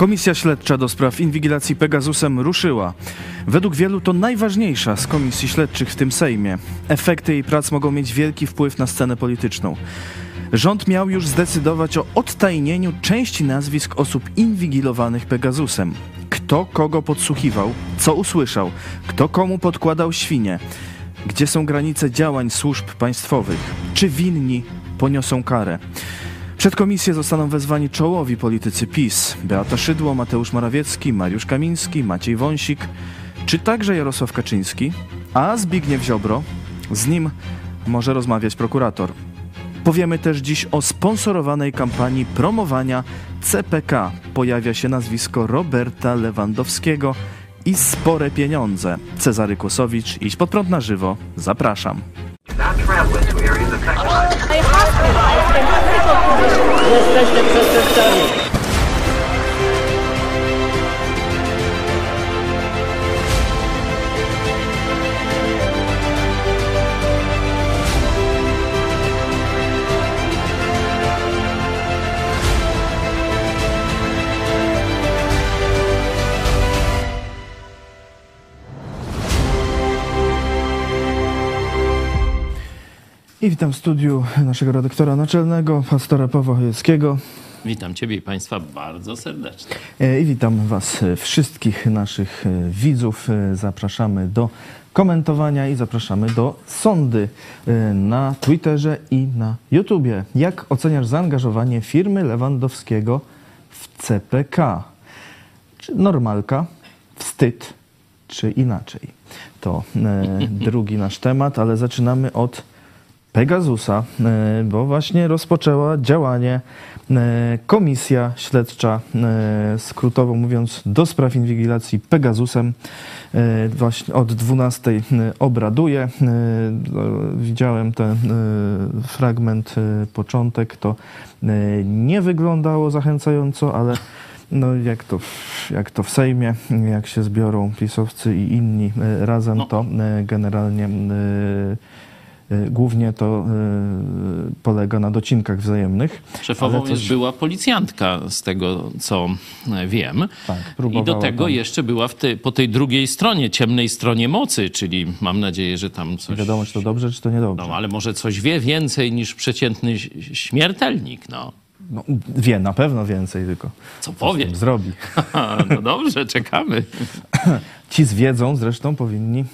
Komisja śledcza do spraw inwigilacji Pegasusem ruszyła. Według wielu to najważniejsza z komisji śledczych w tym Sejmie. Efekty jej prac mogą mieć wielki wpływ na scenę polityczną. Rząd miał już zdecydować o odtajnieniu części nazwisk osób inwigilowanych Pegasusem. Kto kogo podsłuchiwał, co usłyszał, kto komu podkładał świnie, gdzie są granice działań służb państwowych, czy winni poniosą karę. Przed komisję zostaną wezwani czołowi politycy PiS: Beata Szydło, Mateusz Morawiecki, Mariusz Kamiński, Maciej Wąsik, czy także Jarosław Kaczyński, a Zbigniew Ziobro. Z nim może rozmawiać prokurator. Powiemy też dziś o sponsorowanej kampanii promowania CPK. Pojawia się nazwisko Roberta Lewandowskiego i spore pieniądze. Cezary Kłosowicz, idź pod prąd na żywo. Zapraszam. Jesteście przestępcami. I witam w studiu naszego redaktora naczelnego, pastora Pawła Chojeckiego. Witam Ciebie i Państwa bardzo serdecznie. E, I witam Was wszystkich naszych e, widzów. E, Zapraszamy do komentowania i zapraszamy do sądy na Twitterze i na YouTubie. Jak oceniasz zaangażowanie firmy Lewandowskiego w CPK? Czy normalka, wstyd, czy inaczej? To drugi nasz temat, ale zaczynamy od Pegasusa, e, bo właśnie rozpoczęła działanie e, komisja śledcza, e, skrótowo mówiąc, do spraw inwigilacji Pegasusem. Właśnie od 12 obraduje. E, Widziałem ten fragment, początek, to nie wyglądało zachęcająco, ale no jak to, jak to w Sejmie, jak się zbiorą pisowcy i inni razem, No. to generalnie głównie to e, polega na docinkach wzajemnych. Szefową coś- była policjantka, z tego co e, wiem. Tak, I do tego tam. jeszcze była w tej, po tej drugiej stronie, ciemnej stronie mocy, czyli mam nadzieję, że tam Nie coś... wiadomo, czy to dobrze, czy to niedobrze. No, ale może coś wie więcej niż przeciętny śmiertelnik, no. No, wie na pewno więcej tylko. Co powie? zrobi. No dobrze, czekamy. Ci z wiedzą zresztą powinni e,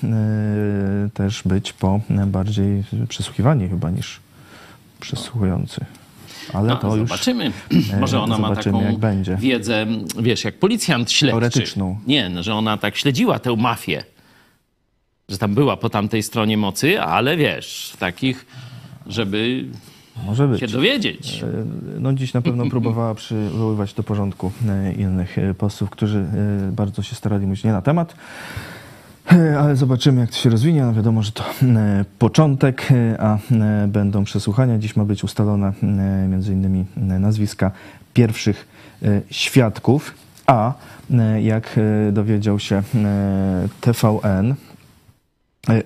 też być po e, bardziej przesłuchiwani chyba niż przesłuchujący. Ale No, to już zobaczymy. e, Może ona ma zobaczymy, taką jak będzie. wiedzę, wiesz, jak policjant śledczy. Teoretyczną. Nie, no, że ona tak śledziła tę mafię. Że tam była po tamtej stronie mocy, ale wiesz, takich, żeby może być. się dowiedzieć. E, No dziś na pewno próbowała przywoływać do porządku e, innych e, posłów, którzy bardzo się starali mówić nie na temat. Ale zobaczymy, jak to się rozwinie. No wiadomo, że to początek, a będą przesłuchania. Dziś ma być ustalone między innymi nazwiska pierwszych świadków, a jak dowiedział się TVN,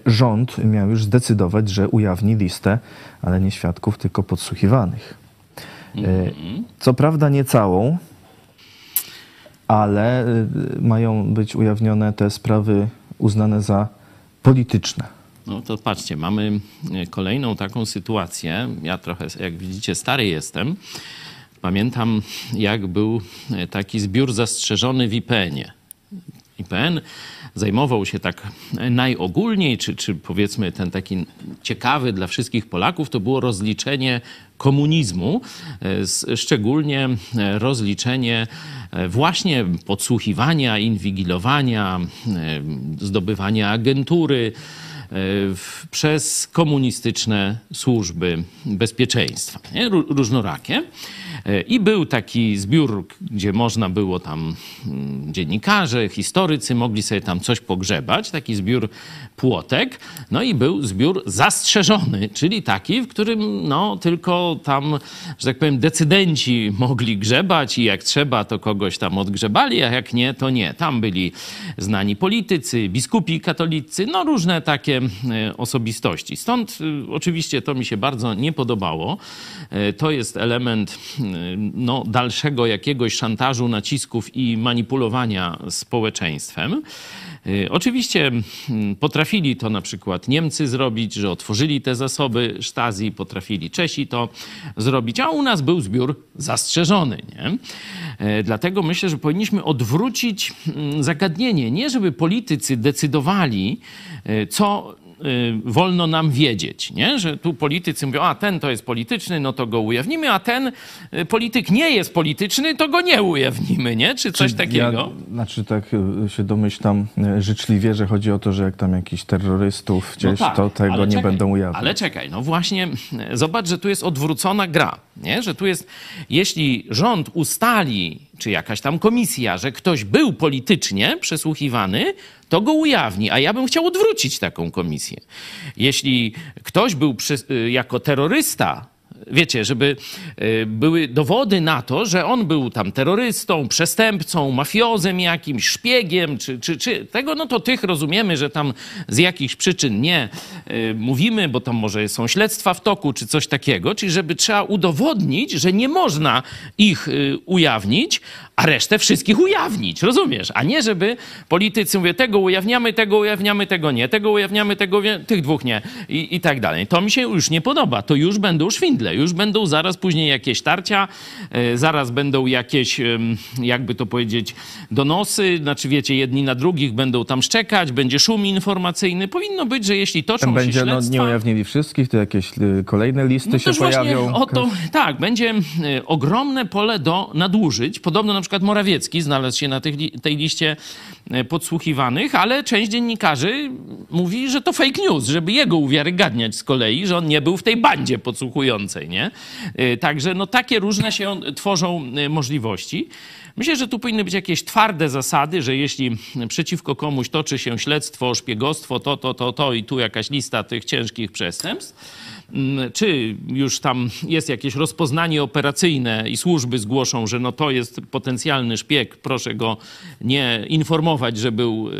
Rząd miał już zdecydować, że ujawni listę, ale nie świadków, tylko podsłuchiwanych. E, Co prawda nie całą, ale e, mają być ujawnione te sprawy uznane za polityczne. No to patrzcie, mamy e, kolejną taką sytuację. Ja trochę, jak widzicie, stary jestem. Pamiętam, jak był e, taki zbiór zastrzeżony w IPN-ie. IPN zajmował się tak najogólniej, czy, czy powiedzmy ten taki ciekawy dla wszystkich Polaków, to było rozliczenie komunizmu, e, szczególnie e, rozliczenie e, właśnie podsłuchiwania, inwigilowania, zdobywania agentury przez komunistyczne służby bezpieczeństwa, nie? Ró- różnorakie. I był taki zbiór, gdzie można było tam mm, dziennikarze, historycy mogli sobie tam coś pogrzebać, taki zbiór płotek. No i był zbiór zastrzeżony, czyli taki, w którym no tylko tam, że tak powiem, decydenci mogli grzebać i jak trzeba, to kogoś tam odgrzebali, a jak nie, to nie. Tam byli znani politycy, biskupi katolicy, no różne takie e, osobistości. Stąd e, oczywiście to mi się bardzo nie podobało. E, To jest element no, dalszego jakiegoś szantażu, nacisków i manipulowania społeczeństwem. Y, oczywiście mm, potrafili to na przykład Niemcy zrobić, że otworzyli te zasoby Stasi, potrafili Czesi to zrobić, a u nas był zbiór zastrzeżony. Nie? Y, dlatego myślę, że powinniśmy odwrócić mm, zagadnienie. Nie, żeby politycy decydowali, y, co Y, wolno nam wiedzieć, nie? że tu politycy mówią, a ten to jest polityczny, no to go ujawnimy, a ten y, polityk nie jest polityczny, to go nie ujawnimy, nie? czy coś Czy takiego. Ja, znaczy tak y, się domyślam życzliwie, że chodzi o to, że jak tam jakiś terrorystów gdzieś, no tak, to tego nie będą ujawniać. Ale czekaj, no właśnie zobacz, że tu jest odwrócona gra, nie? że tu jest, jeśli rząd ustali, czy jakaś tam komisja, że ktoś był politycznie przesłuchiwany, to go ujawni. A ja bym chciał odwrócić taką komisję. Jeśli ktoś był przy, y, jako terrorysta wiecie, żeby y, były dowody na to, że on był tam terrorystą, przestępcą, mafiozem jakimś, szpiegiem, czy, czy, czy tego, no to tych rozumiemy, że tam z jakichś przyczyn nie y, mówimy, bo tam może są śledztwa w toku, czy coś takiego, czyli żeby trzeba udowodnić, że nie można ich ujawnić, a resztę wszystkich ujawnić, rozumiesz? A nie, żeby politycy mówią, tego ujawniamy, tego ujawniamy, tego nie, tego ujawniamy, tego tych dwóch nie i, i tak dalej. To mi się już nie podoba. To już będą szwindle, już będą zaraz później jakieś tarcia, e, zaraz będą jakieś, jakby to powiedzieć, donosy, znaczy wiecie, jedni na drugich będą tam szczekać, będzie szum informacyjny. Powinno być, że jeśli toczą Tam będzie, się śledztwa... No, nie ujawnili wszystkich, to jakieś y, kolejne listy no się pojawią. O to, tak, będzie y, ogromne pole do nadużyć. Podobno na przykład Morawiecki znalazł się na tej, tej liście e, podsłuchiwanych, ale część dziennikarzy mówi, że to fake news, żeby jego uwiarygadniać z kolei, że on nie był w tej bandzie podsłuchującej, nie? E, także no takie różne się tworzą e, możliwości. Myślę, że tu powinny być jakieś twarde zasady, że jeśli przeciwko komuś toczy się śledztwo, szpiegostwo, to, to, to, to i tu jakaś lista tych ciężkich przestępstw, Mm, czy już tam jest jakieś rozpoznanie operacyjne i służby zgłoszą, że no to jest potencjalny szpieg, proszę go nie informować, że był,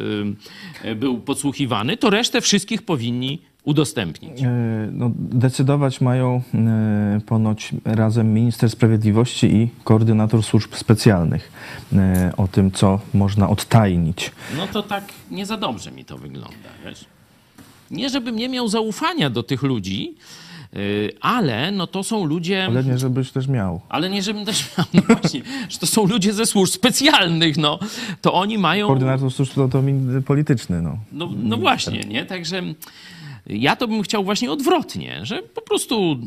y, był podsłuchiwany, to resztę wszystkich powinni udostępnić? E, no, decydować mają e, ponoć razem minister sprawiedliwości i koordynator służb specjalnych e, o tym, co można odtajnić. No to tak nie za dobrze mi to wygląda, wiesz? Nie, żebym nie miał zaufania do tych ludzi, ale no to są ludzie... Ale nie, żebyś też miał. Ale nie, żebym też miał, no właśnie, że to są ludzie ze służb specjalnych, no. To oni mają... Koordynator służb to, to polityczny, no. No, no właśnie, nie? Także... Ja to bym chciał właśnie odwrotnie, że po prostu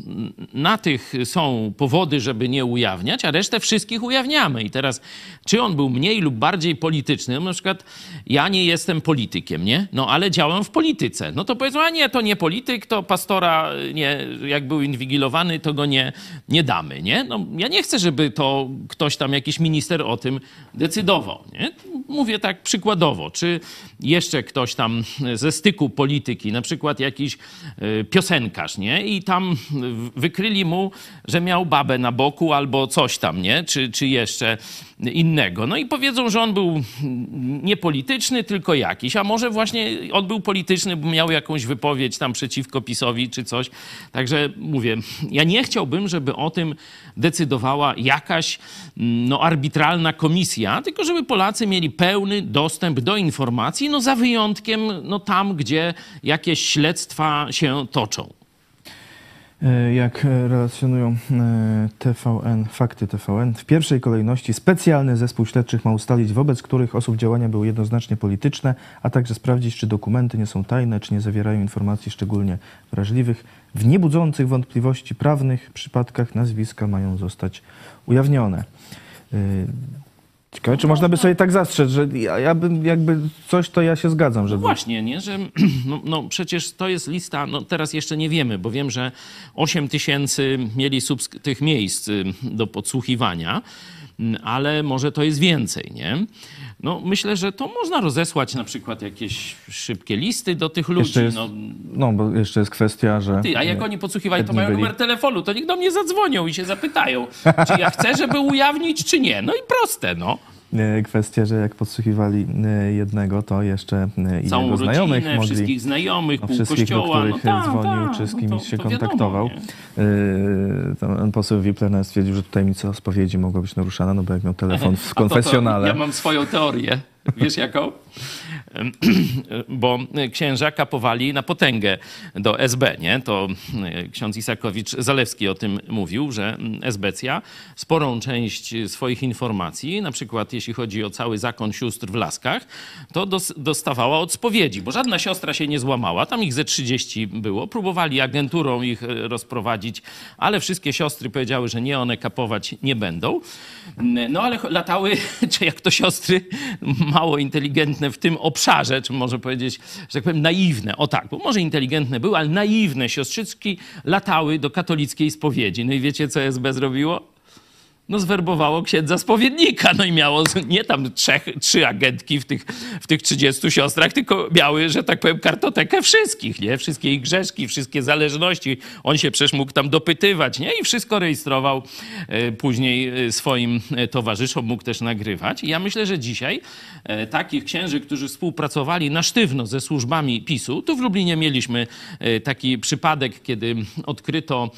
na tych są powody, żeby nie ujawniać, a resztę wszystkich ujawniamy. I teraz, czy on był mniej lub bardziej polityczny? No, na przykład ja nie jestem politykiem, nie? No ale działam w polityce. No to powiedzą, a nie, to nie polityk, to pastora, nie, jak był inwigilowany, to go nie, nie damy, nie? No ja nie chcę, żeby to ktoś tam, jakiś minister o tym decydował, nie? Mówię tak przykładowo. Czy jeszcze ktoś tam ze styku polityki, na przykład jakiś e, piosenkarz, nie? I tam wykryli mu, że miał babę na boku albo coś tam, nie? Czy, czy jeszcze innego. No i powiedzą, że on był niepolityczny, tylko jakiś, a może właśnie on był polityczny, bo miał jakąś wypowiedź tam przeciwko PiSowi czy coś. Także mówię, ja nie chciałbym, żeby o tym decydowała jakaś no, arbitralna komisja, tylko żeby Polacy mieli pełny dostęp do informacji, no za wyjątkiem no, tam, gdzie jakieś śledztwa się toczą. E, jak relacjonują e, TVN, fakty TVN, w pierwszej kolejności specjalny zespół śledczych ma ustalić, wobec których osób działania były jednoznacznie polityczne, a także sprawdzić, czy dokumenty nie są tajne, czy nie zawierają informacji szczególnie wrażliwych. W niebudzących wątpliwości prawnych przypadkach nazwiska mają zostać ujawnione. Ciekawe, czy można by sobie tak zastrzec, że ja, ja bym jakby coś, to ja się zgadzam, żeby... No właśnie, nie, że no, no, przecież to jest lista, no teraz jeszcze nie wiemy, bo wiem, że 8 tysięcy mieli tych miejsc y, do podsłuchiwania, mm, ale może to jest więcej, nie? No, myślę, że to można rozesłać na przykład jakieś szybkie listy do tych ludzi. Jest, no. no, bo jeszcze jest kwestia, że... Ty, a jak oni podsłuchiwali, to mają byli... numer telefonu, to niech do mnie zadzwonią i się zapytają, czy ja chcę, żeby ujawnić, czy nie. No i proste, no. E, kwestię, że jak podsłuchiwali e, jednego, to jeszcze e, i Całą jego rodzinę, znajomych mogli... wszystkich znajomych, pół wszystkich, do kościoła. których no, dzwonił, tak, czy z no kimś to- się to wiadomo, kontaktował. Pan poseł Wipler stwierdził, że tajemnica spowiedzi mogła być naruszana, no bo jak miał telefon w konfesjonale. To, ja mam swoją teorię. Wiesz jaką? Bo księża kapowali na potęgę do SB, nie? To ksiądz Isakowicz-Zalewski o tym mówił, że SBcja sporą część swoich informacji, na przykład jeśli chodzi o cały zakon sióstr w Laskach, to dos- dostawała od spowiedzi, bo żadna siostra się nie złamała, tam ich ze 30 było. Próbowali agenturą ich e, rozprowadzić, ale wszystkie siostry powiedziały, że nie, one kapować nie będą. No ale latały, czy jak to siostry, mało inteligentne w tym obszarze, czy może powiedzieć, że tak powiem, naiwne. O tak, bo może inteligentne były, ale naiwne siostrzyczki latały do katolickiej spowiedzi. No i wiecie, co SB zrobiło? No zwerbowało księdza spowiednika, no i miało nie tam trzech, trzy agentki w tych, w tych 30 siostrach, tylko miały, że tak powiem, kartotekę wszystkich, nie? Wszystkie ich grzeszki, wszystkie zależności. On się przecież mógł tam dopytywać, nie? I wszystko rejestrował e, później e, swoim e, towarzyszom, mógł też nagrywać. I ja myślę, że dzisiaj takich księży, którzy współpracowali na sztywno ze służbami PiSu, tu w Lublinie mieliśmy taki przypadek, kiedy odkryto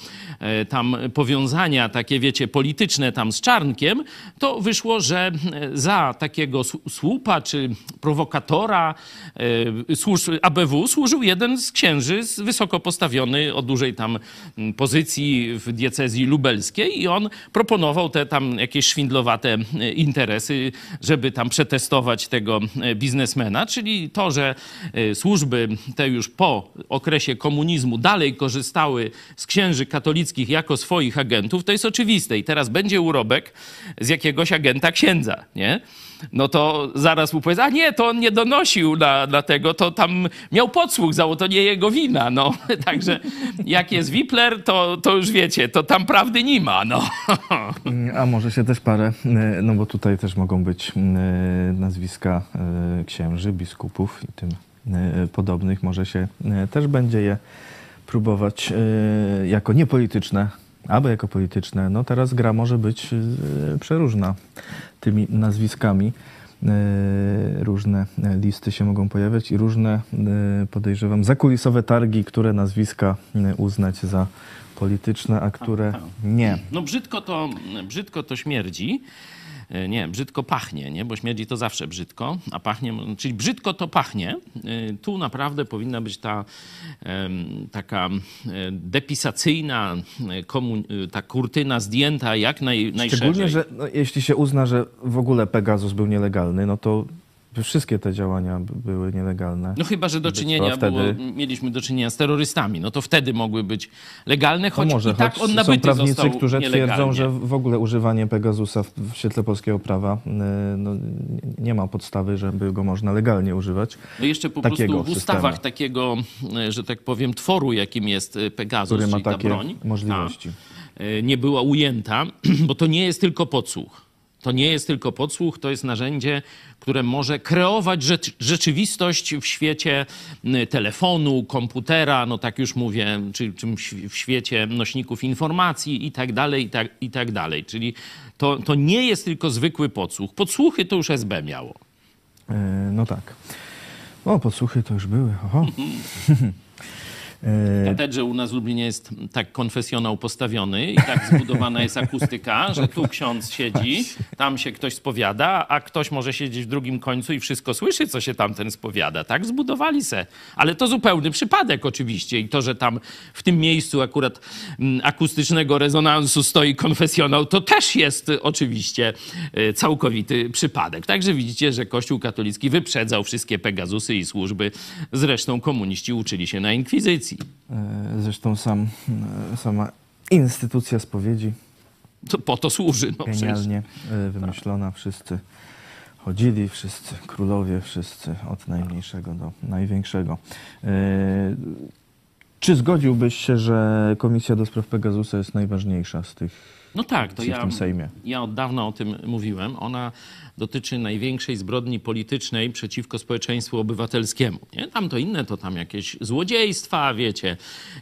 tam powiązania takie, wiecie, polityczne tam z Czarnkiem, to wyszło, że e, za takiego słupa czy prowokatora e, służ, ABW służył jeden z księży wysoko postawiony o dużej tam pozycji w diecezji lubelskiej i on proponował te tam jakieś szwindlowate e, interesy, żeby tam przetestować tego biznesmena, czyli to, że służby te już po okresie komunizmu dalej korzystały z księży katolickich jako swoich agentów, to jest oczywiste. I teraz będzie urobek z jakiegoś agenta księdza, nie? No to zaraz mu powiedz, a nie, to on nie donosił na, na tego, to tam miał podsłuch, zało, to nie jego wina, no. Także jak jest Wipler, to, to już wiecie, to tam prawdy nie ma, no. A może się też parę, e, no bo tutaj też mogą być e, nazwiska e, księży, biskupów i tym podobnych. Może się też będzie je próbować jako niepolityczne, albo jako polityczne. No teraz gra może być e, przeróżna tymi nazwiskami. E, Różne e, listy się mogą pojawiać i różne, podejrzewam, zakulisowe targi, które nazwiska uznać za polityczne, a które nie. No brzydko to, brzydko to śmierdzi. E, Nie, brzydko pachnie, nie? bo śmierdzi to zawsze brzydko, a pachnie, czyli brzydko to pachnie. E, Tu naprawdę powinna być ta taka e, depisacyjna komu- e, ta kurtyna zdjęta jak naj, najszerzej. Szczególnie, że no, jeśli się uzna, że w ogóle Pegasus był nielegalny, no to wszystkie te działania były nielegalne. No chyba, że do czynienia to wtedy- było, mieliśmy do czynienia z terrorystami, no to wtedy mogły być legalne, choć może, i tak on są nabyty prawnicy, został którzy nielegalnie. twierdzą, że w ogóle używanie Pegasusa w, świetle polskiego prawa y, no, nie ma podstawy, żeby go można legalnie używać. No jeszcze po prostu w systemu. ustawach takiego, e, że tak powiem, tworu, jakim jest e, Pegasus, Który ma czyli ta takie broń, możliwości. ta, nie była ujęta, bo to nie jest tylko podsłuch. To nie jest tylko podsłuch, to jest narzędzie, które może kreować rzecz, rzeczywistość w świecie telefonu, komputera, no tak już mówię, czy, w świecie nośników informacji i tak dalej, i tak, i tak dalej. Czyli to, to nie jest tylko zwykły podsłuch. Podsłuchy to już SB miało. Y, no tak. O, podsłuchy to już były. Oho. W katedrze u nas w Lublinie jest tak konfesjonał postawiony i tak zbudowana jest akustyka, że tu ksiądz siedzi, tam się ktoś spowiada, a ktoś może siedzieć w drugim końcu i wszystko słyszy, co się tamten spowiada. Tak zbudowali se. Ale to zupełny przypadek oczywiście i to, że tam w tym miejscu akurat mm, akustycznego rezonansu stoi konfesjonał, to też jest oczywiście y, całkowity przypadek. Także widzicie, że Kościół katolicki wyprzedzał wszystkie Pegazusy i służby. Zresztą komuniści uczyli się na inkwizycji. Y, Zresztą sam, y, sama instytucja spowiedzi To po to służy. No przecież. genialnie y, wymyślona. Wszyscy chodzili, wszyscy królowie, wszyscy od najmniejszego do największego. Y, Czy zgodziłbyś się, że Komisja do Spraw Pegasusa jest najważniejsza z tych No tak, to ja, ja od dawna o tym mówiłem. Ona dotyczy największej zbrodni politycznej przeciwko społeczeństwu obywatelskiemu. Nie? Tam to inne, to tam jakieś złodziejstwa, wiecie,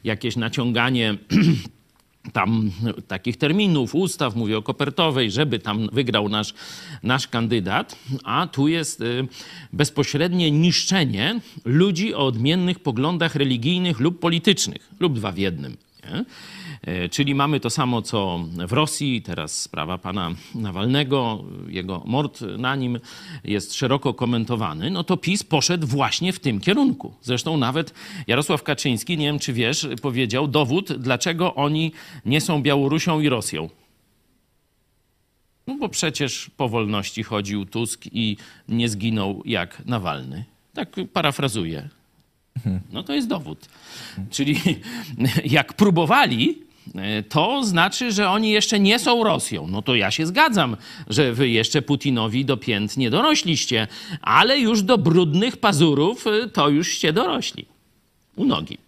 jakieś naciąganie tam takich terminów, ustaw, mówię o kopertowej, żeby tam wygrał nasz, nasz kandydat, a tu jest y, bezpośrednie niszczenie ludzi o odmiennych poglądach religijnych lub politycznych, lub dwa w jednym. Nie? E, czyli mamy to samo, co w Rosji, teraz sprawa pana Nawalnego, jego mord na nim jest szeroko komentowany, no to PiS poszedł właśnie w tym kierunku. Zresztą nawet Jarosław Kaczyński, nie wiem czy wiesz, powiedział dowód, dlaczego oni nie są Białorusią i Rosją. No bo przecież po wolności chodził Tusk i nie zginął jak Nawalny. Tak parafrazuję. No to jest dowód. Czyli jak próbowali, to znaczy, że oni jeszcze nie są Rosją. No to ja się zgadzam, że wy jeszcze Putinowi do pięt nie dorośliście, ale już do brudnych pazurów y, to jużście dorośli. U nogi.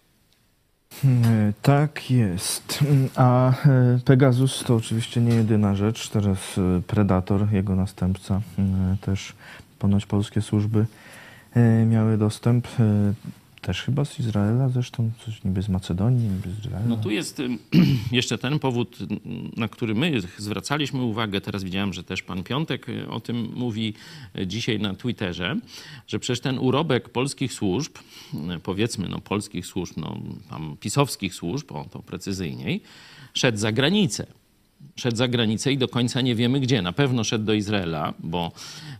E, Tak jest. A e, Pegasus to oczywiście nie jedyna rzecz. Teraz e, Predator, jego następca, e, też ponoć polskie służby e, miały dostęp. E, Też chyba z Izraela, zresztą coś niby z Macedonii, niby z Izraela. No tu jest jeszcze ten powód, na który my zwracaliśmy uwagę. Teraz widziałem, że też pan Piątek y, o tym mówi y, dzisiaj na Twitterze, że przecież ten urobek polskich służb, y, powiedzmy no polskich służb, no tam pisowskich służb, o to precyzyjniej, szedł za granicę. Szedł za granicę i do końca nie wiemy gdzie. Na pewno szedł do Izraela, bo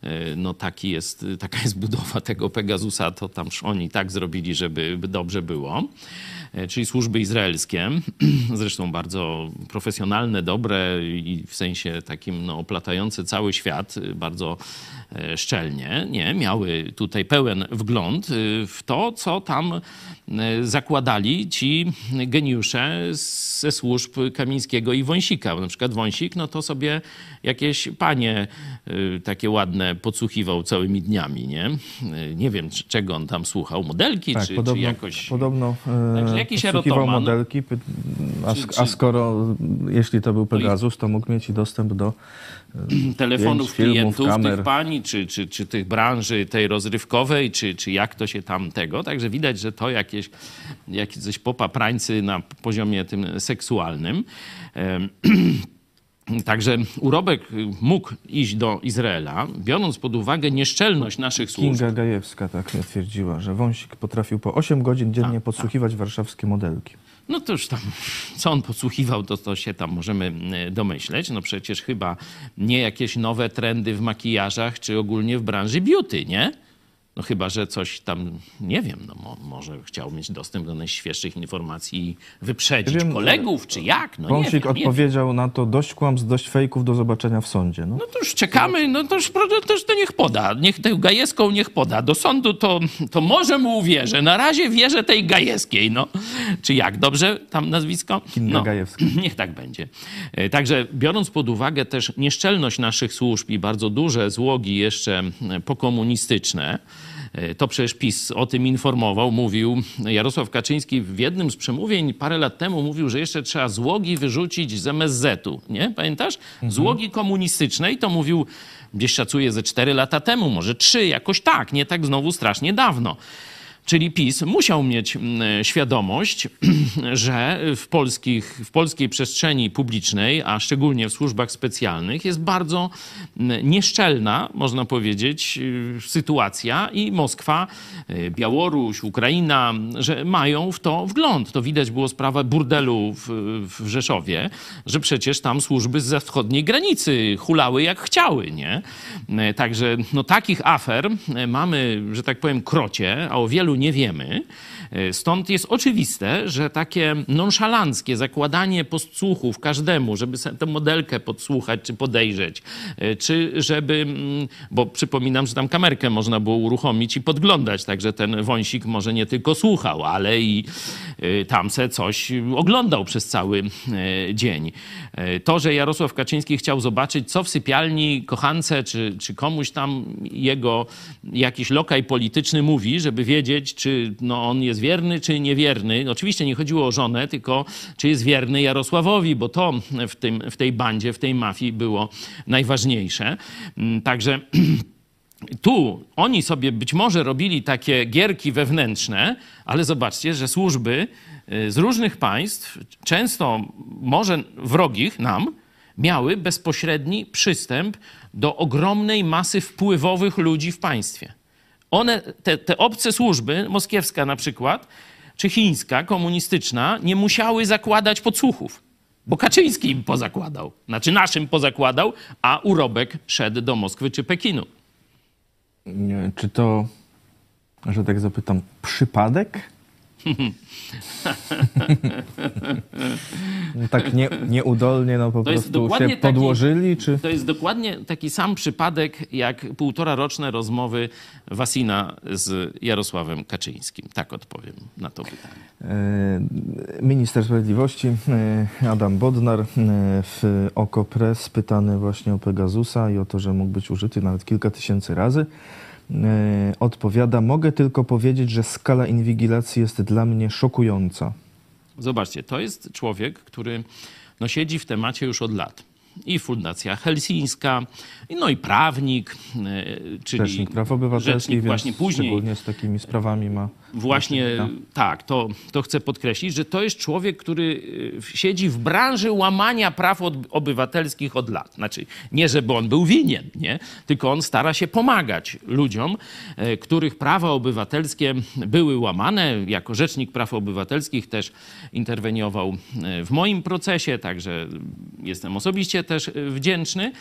e, no, taki jest, taka jest budowa tego Pegasusa, to tam oni tak zrobili, żeby dobrze było. E, Czyli służby izraelskie, zresztą bardzo profesjonalne, dobre i w sensie takim no, oplatające cały świat y, bardzo e, szczelnie, nie, miały tutaj pełen wgląd w to, co tam e, zakładali ci geniusze ze służb Kamińskiego i Wąsika. Na przykład Wąsik, no to sobie jakieś panie takie ładne podsłuchiwał całymi dniami, nie? Nie wiem, czego on tam słuchał, modelki, Tak, czy, podobno, czy jakoś... podobno e, Także jakiś erotoman. modelki, a, Czy- sk- czy- a skoro, jeśli to był Pegasus, to mógł mieć i dostęp do telefonów zdjęć, filmów, klientów kamer. tych pani, czy, czy, czy tych branży tej rozrywkowej, czy, czy jak to się tam tego. Także widać, że to jakieś, jakieś popaprańcy na poziomie tym seksualnym. Także urobek mógł iść do Izraela, biorąc pod uwagę nieszczelność naszych służb. Kinga Gajewska tak twierdziła, że Wąsik potrafił po 8 godzin dziennie Tak, podsłuchiwać warszawskie modelki. No to już tam, co on podsłuchiwał, to, to się tam możemy e, domyśleć. No przecież chyba nie jakieś nowe trendy w makijażach, czy ogólnie w branży beauty, nie? No chyba, że coś tam, nie wiem, no mo, może chciał mieć dostęp do najświeższych informacji i wyprzedzić wiem, kolegów, czy jak? No nie Wąsik wiem, nie wiem. odpowiedział na to dość kłamstw, dość fejków do zobaczenia w sądzie. No. No to już czekamy, no to już pro- to, niech poda, niech tę Gajewską niech poda. Do sądu to, to może mu uwierzę. Na razie wierzę tej Gajewskiej, no. Czy jak, dobrze tam nazwisko? Kinga no, Gajewska. Niech tak będzie. E, Także biorąc pod uwagę też nieszczelność naszych służb i bardzo duże złogi jeszcze e, pokomunistyczne, e, to przecież PiS o tym informował, mówił. Jarosław Kaczyński w jednym z przemówień parę lat temu mówił, że jeszcze trzeba złogi wyrzucić z MSZ-u, nie? Pamiętasz? Złogi komunistycznej to mówił, gdzieś szacuję, ze 4 lata temu, może 3, jakoś tak, nie tak znowu strasznie dawno. Czyli PiS musiał mieć mm, świadomość, że w, polskich, w polskiej przestrzeni publicznej, a szczególnie w służbach specjalnych, jest bardzo mm, nieszczelna, można powiedzieć, y, sytuacja i Moskwa, y, Białoruś, Ukraina, że mają w to wgląd. To widać było sprawa burdelu w, w Rzeszowie, że przecież tam służby z wschodniej granicy hulały jak chciały, nie? E, Także no, takich afer mamy, że tak powiem, krocie, a o wielu nie wiemy. E, Stąd jest oczywiste, że takie nonszalanckie zakładanie podsłuchów każdemu, żeby tę modelkę podsłuchać czy podejrzeć, e, czy żeby, mm, bo przypominam, że tam kamerkę można było uruchomić i podglądać, także ten wąsik może nie tylko słuchał, ale i e, tam se coś oglądał przez cały dzień. To, że Jarosław Kaczyński chciał zobaczyć, co w sypialni kochance, czy, czy komuś tam jego jakiś lokaj polityczny mówi, żeby wiedzieć, czy no, on jest wierny, czy niewierny. Oczywiście nie chodziło o żonę, tylko czy jest wierny Jarosławowi, bo to w, tym, w tej bandzie, w tej mafii było najważniejsze. Mm, Także tu oni sobie być może robili takie gierki wewnętrzne, ale zobaczcie, że służby y, z różnych państw, często może wrogich nam, miały bezpośredni przystęp do ogromnej masy wpływowych ludzi w państwie. One, te, te obce służby, moskiewska na przykład, czy chińska, komunistyczna, nie musiały zakładać podsłuchów, bo Kaczyński im pozakładał, znaczy naszym pozakładał, a urobek szedł do Moskwy czy Pekinu. Czy to, że tak zapytam, przypadek? No tak nie, nieudolnie, no po To prostu się taki- podłożyli, czy... To jest dokładnie taki sam przypadek jak półtora roczne rozmowy Wasina z Jarosławem Kaczyńskim. Tak odpowiem na to pytanie. E, Minister Sprawiedliwości e, Adam Bodnar e, w OKO.press pytany właśnie o Pegasusa i o to, że mógł być użyty nawet kilka tysięcy razy. E, Odpowiada, mogę tylko powiedzieć, że skala inwigilacji jest dla mnie szokująca. Zobaczcie, to jest człowiek, który no, siedzi w temacie już od lat. I Fundacja Helsińska, i no i prawnik, e, czyli Rzecznik Praw Obywatelskich, rzecznik więc właśnie później szczególnie z takimi sprawami ma... Właśnie tak, to, to chcę podkreślić, że to jest człowiek, który y, siedzi w branży łamania praw od, obywatelskich od lat. Znaczy, nie żeby on był winien, nie? tylko on stara się pomagać ludziom, e, których prawa obywatelskie były łamane. Jako rzecznik praw obywatelskich też interweniował e, w moim procesie, także jestem osobiście też e, wdzięczny.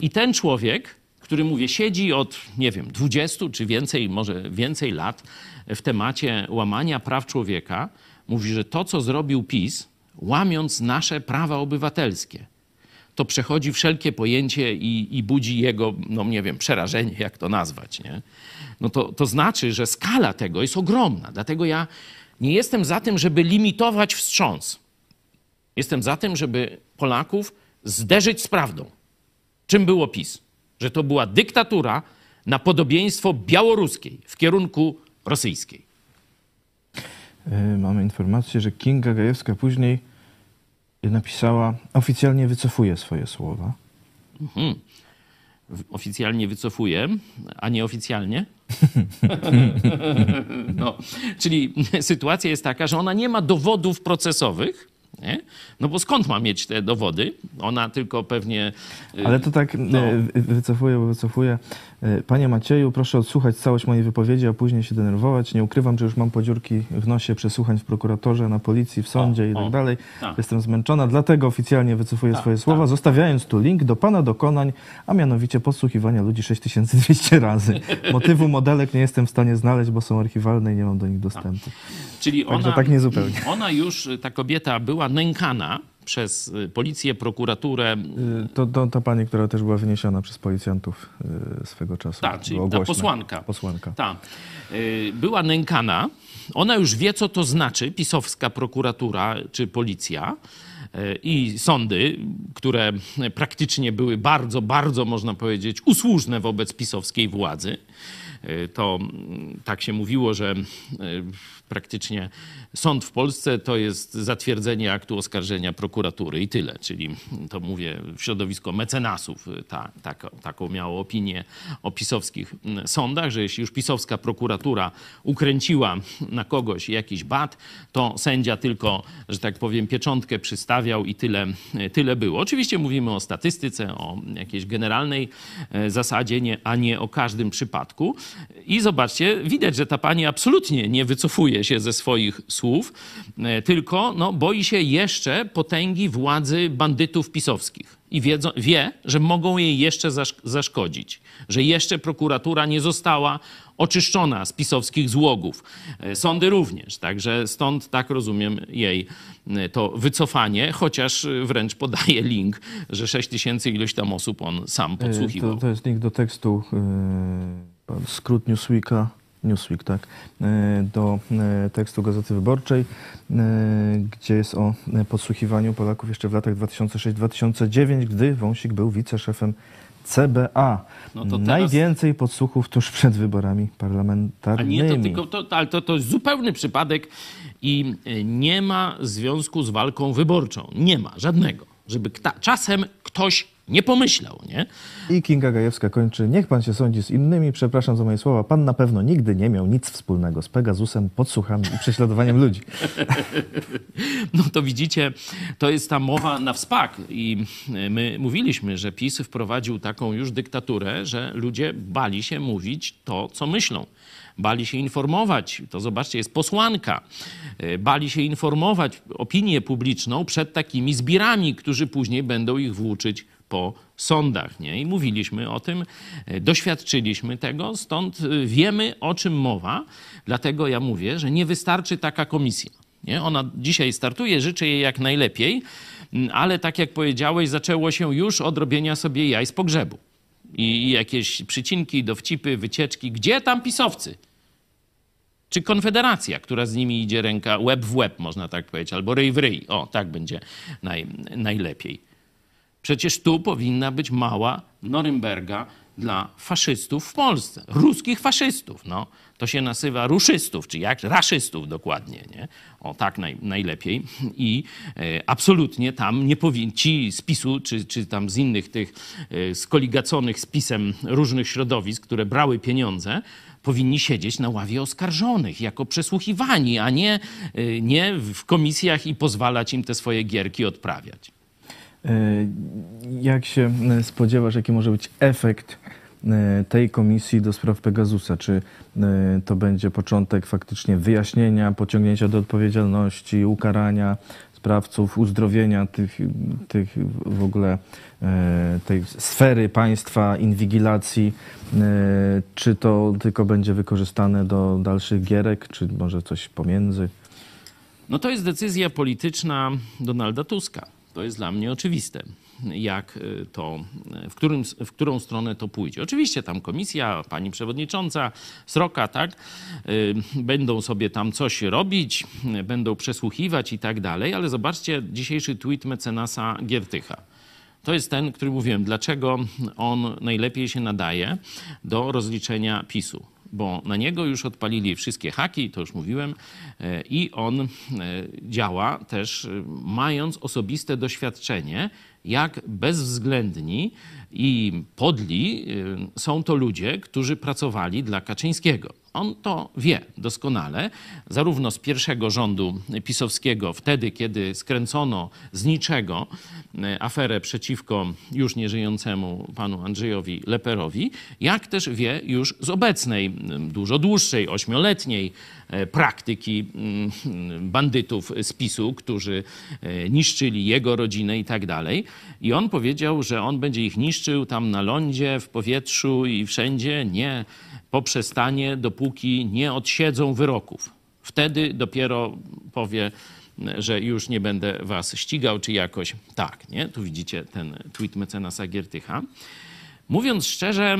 I ten człowiek, który mówię, siedzi od, nie wiem, 20 czy więcej, może więcej lat w temacie łamania praw człowieka, mówi, że to, co zrobił PiS, łamiąc nasze prawa obywatelskie, to przechodzi wszelkie pojęcie i, i budzi jego, no nie wiem, przerażenie, jak to nazwać, nie? No to, to znaczy, że skala tego jest ogromna. Dlatego ja nie jestem za tym, żeby limitować wstrząs. Jestem za tym, żeby Polaków zderzyć z prawdą. Czym było PiS? Że to była dyktatura na podobieństwo białoruskiej w kierunku rosyjskiej. E, Mamy informację, że Kinga Gajewska później napisała, oficjalnie wycofuje swoje słowa. W- Oficjalnie wycofuje, a nieoficjalnie. no, czyli sytuacja jest taka, że ona nie ma dowodów procesowych. Nie? No bo skąd ma mieć te dowody? Ona tylko pewnie. y, Ale to tak no. e, wy- wycofuję, bo wycofuję. E, Panie Macieju, proszę odsłuchać całość mojej wypowiedzi, a później się denerwować. Nie ukrywam, że już mam podziurki w nosie przesłuchań w prokuratorze, na policji, w sądzie i o, tak dalej. tak. Jestem zmęczona, dlatego oficjalnie wycofuję swoje słowa, zostawiając tu link do Pana dokonań, a mianowicie podsłuchiwania ludzi 6200 razy. Motywu modelek nie jestem w stanie znaleźć, bo są archiwalne i nie mam do nich dostępu. Czyli Także ona, tak niezupełnie. ona już, ta kobieta, była nękana przez y, policję, prokuraturę. Y, To, to ta pani, która też była wyniesiona przez policjantów y, swego czasu. Tak, czyli ta posłanka. Posłanka. Ta. Była nękana. Ona już wie, co to znaczy, pisowska prokuratura czy policja i sądy, które praktycznie były bardzo, bardzo, można powiedzieć, usłużne wobec pisowskiej władzy. To mm, tak się mówiło, że praktycznie sąd w Polsce to jest zatwierdzenie aktu oskarżenia prokuratury i tyle. Czyli to mówię w środowisko mecenasów ta, taka, taką miało opinię o pisowskich mm, sądach, że jeśli już pisowska prokuratura ukręciła na kogoś jakiś bat, to sędzia tylko, że tak powiem, pieczątkę przystawiał i tyle, tyle było. Oczywiście mówimy o statystyce, o jakiejś generalnej e, zasadzie, nie, a nie o każdym przypadku. I zobaczcie, widać, że ta pani absolutnie nie wycofuje się ze swoich słów, e, tylko no, boi się jeszcze potęgi władzy bandytów pisowskich. I wiedzą, wie, że mogą jej jeszcze zasz- zaszkodzić, że jeszcze prokuratura nie została oczyszczona z pisowskich złogów. E, Sądy również, także stąd tak rozumiem jej e, to wycofanie, chociaż wręcz podaje link, że 6 tysięcy ilość tam osób on sam podsłuchiwał. To, to jest link do tekstu, y, skrót Newsweeka, Newsweek, tak, y, do y, tekstu Gazety Wyborczej, y, gdzie jest o podsłuchiwaniu Polaków jeszcze w latach 2006-2009, gdy Wąsik był wiceszefem CBA. No to teraz- Najwięcej podsłuchów tuż przed wyborami A parlamentarnymi. nie, to tylko, to, ale to, to jest zupełny przypadek i e, nie ma związku z walką wyborczą. Nie ma żadnego. Żeby kta, czasem ktoś Nie pomyślał, nie? I Kinga Gajewska kończy. Niech pan się sądzi z innymi. Przepraszam za moje słowa. Pan na pewno nigdy nie miał nic wspólnego z Pegasusem, podsłuchami i prześladowaniem ludzi. No to widzicie, to jest ta mowa na wspak. I my mówiliśmy, że PiS wprowadził taką już dyktaturę, że ludzie bali się mówić to, co myślą. Bali się informować, to zobaczcie, jest posłanka, e, bali się informować opinię publiczną przed takimi zbirami, którzy później będą ich włóczyć po sądach. Nie? I mówiliśmy o tym, e, doświadczyliśmy tego, stąd e, wiemy, o czym mowa. Dlatego ja mówię, że nie wystarczy taka komisja. Nie? Ona dzisiaj startuje, życzę jej jak najlepiej, ale tak jak powiedziałeś, zaczęło się już od robienia sobie jaj z pogrzebu. I jakieś przycinki, dowcipy, wycieczki. Gdzie tam pisowcy? Czy Konfederacja, która z nimi idzie ręka łeb w łeb, można tak powiedzieć, albo ryj w ryj. O, tak będzie naj, najlepiej. Przecież tu powinna być mała Norymberga dla faszystów w Polsce. Ruskich faszystów. No, to się nazywa ruszystów, czy jak? Raszystów dokładnie. Nie? O, tak naj, najlepiej. I e, absolutnie tam nie powinni, ci z PiSu, czy, czy tam z innych tych e, skoligaconych z PiSem różnych środowisk, które brały pieniądze, powinni siedzieć na ławie oskarżonych jako przesłuchiwani, a nie, e, nie w komisjach i pozwalać im te swoje gierki odprawiać. E, jak się e, spodziewasz, jaki może być efekt e, tej komisji do spraw Pegasusa? Czy to będzie początek faktycznie wyjaśnienia, pociągnięcia do odpowiedzialności, ukarania sprawców, uzdrowienia tych, tych w ogóle tej sfery państwa, inwigilacji? Czy to tylko będzie wykorzystane do dalszych gierek, czy może coś pomiędzy? No to jest decyzja polityczna Donalda Tuska to jest dla mnie oczywiste, jak y, to, w, którym, w którą stronę to pójdzie. Oczywiście tam komisja, pani przewodnicząca, Sroka, tak, y, będą sobie tam coś robić, będą przesłuchiwać i tak dalej, ale zobaczcie dzisiejszy tweet mecenasa Giertycha. To jest ten, który mówiłem, dlaczego on najlepiej się nadaje do rozliczenia PiSu bo na niego już odpalili wszystkie haki, to już mówiłem, e, i on e, działa też e, mając osobiste doświadczenie, jak bezwzględni i podli są to ludzie, którzy pracowali dla Kaczyńskiego. On to wie doskonale, zarówno z pierwszego rządu pisowskiego, wtedy, kiedy skręcono z niczego e, aferę przeciwko już nieżyjącemu panu Andrzejowi Leperowi, jak też wie już z obecnej, dużo dłuższej, ośmioletniej praktyki bandytów z PiSu, którzy e, niszczyli jego rodzinę i tak dalej. I on powiedział, że on będzie ich niszczył tam na lądzie, w powietrzu i wszędzie. Nie poprzestanie, dopóki nie odsiedzą wyroków. Wtedy dopiero powie, że już nie będę was ścigał, czy jakoś tak. Nie? Tu widzicie ten tweet mecenasa Giertycha. Mówiąc szczerze,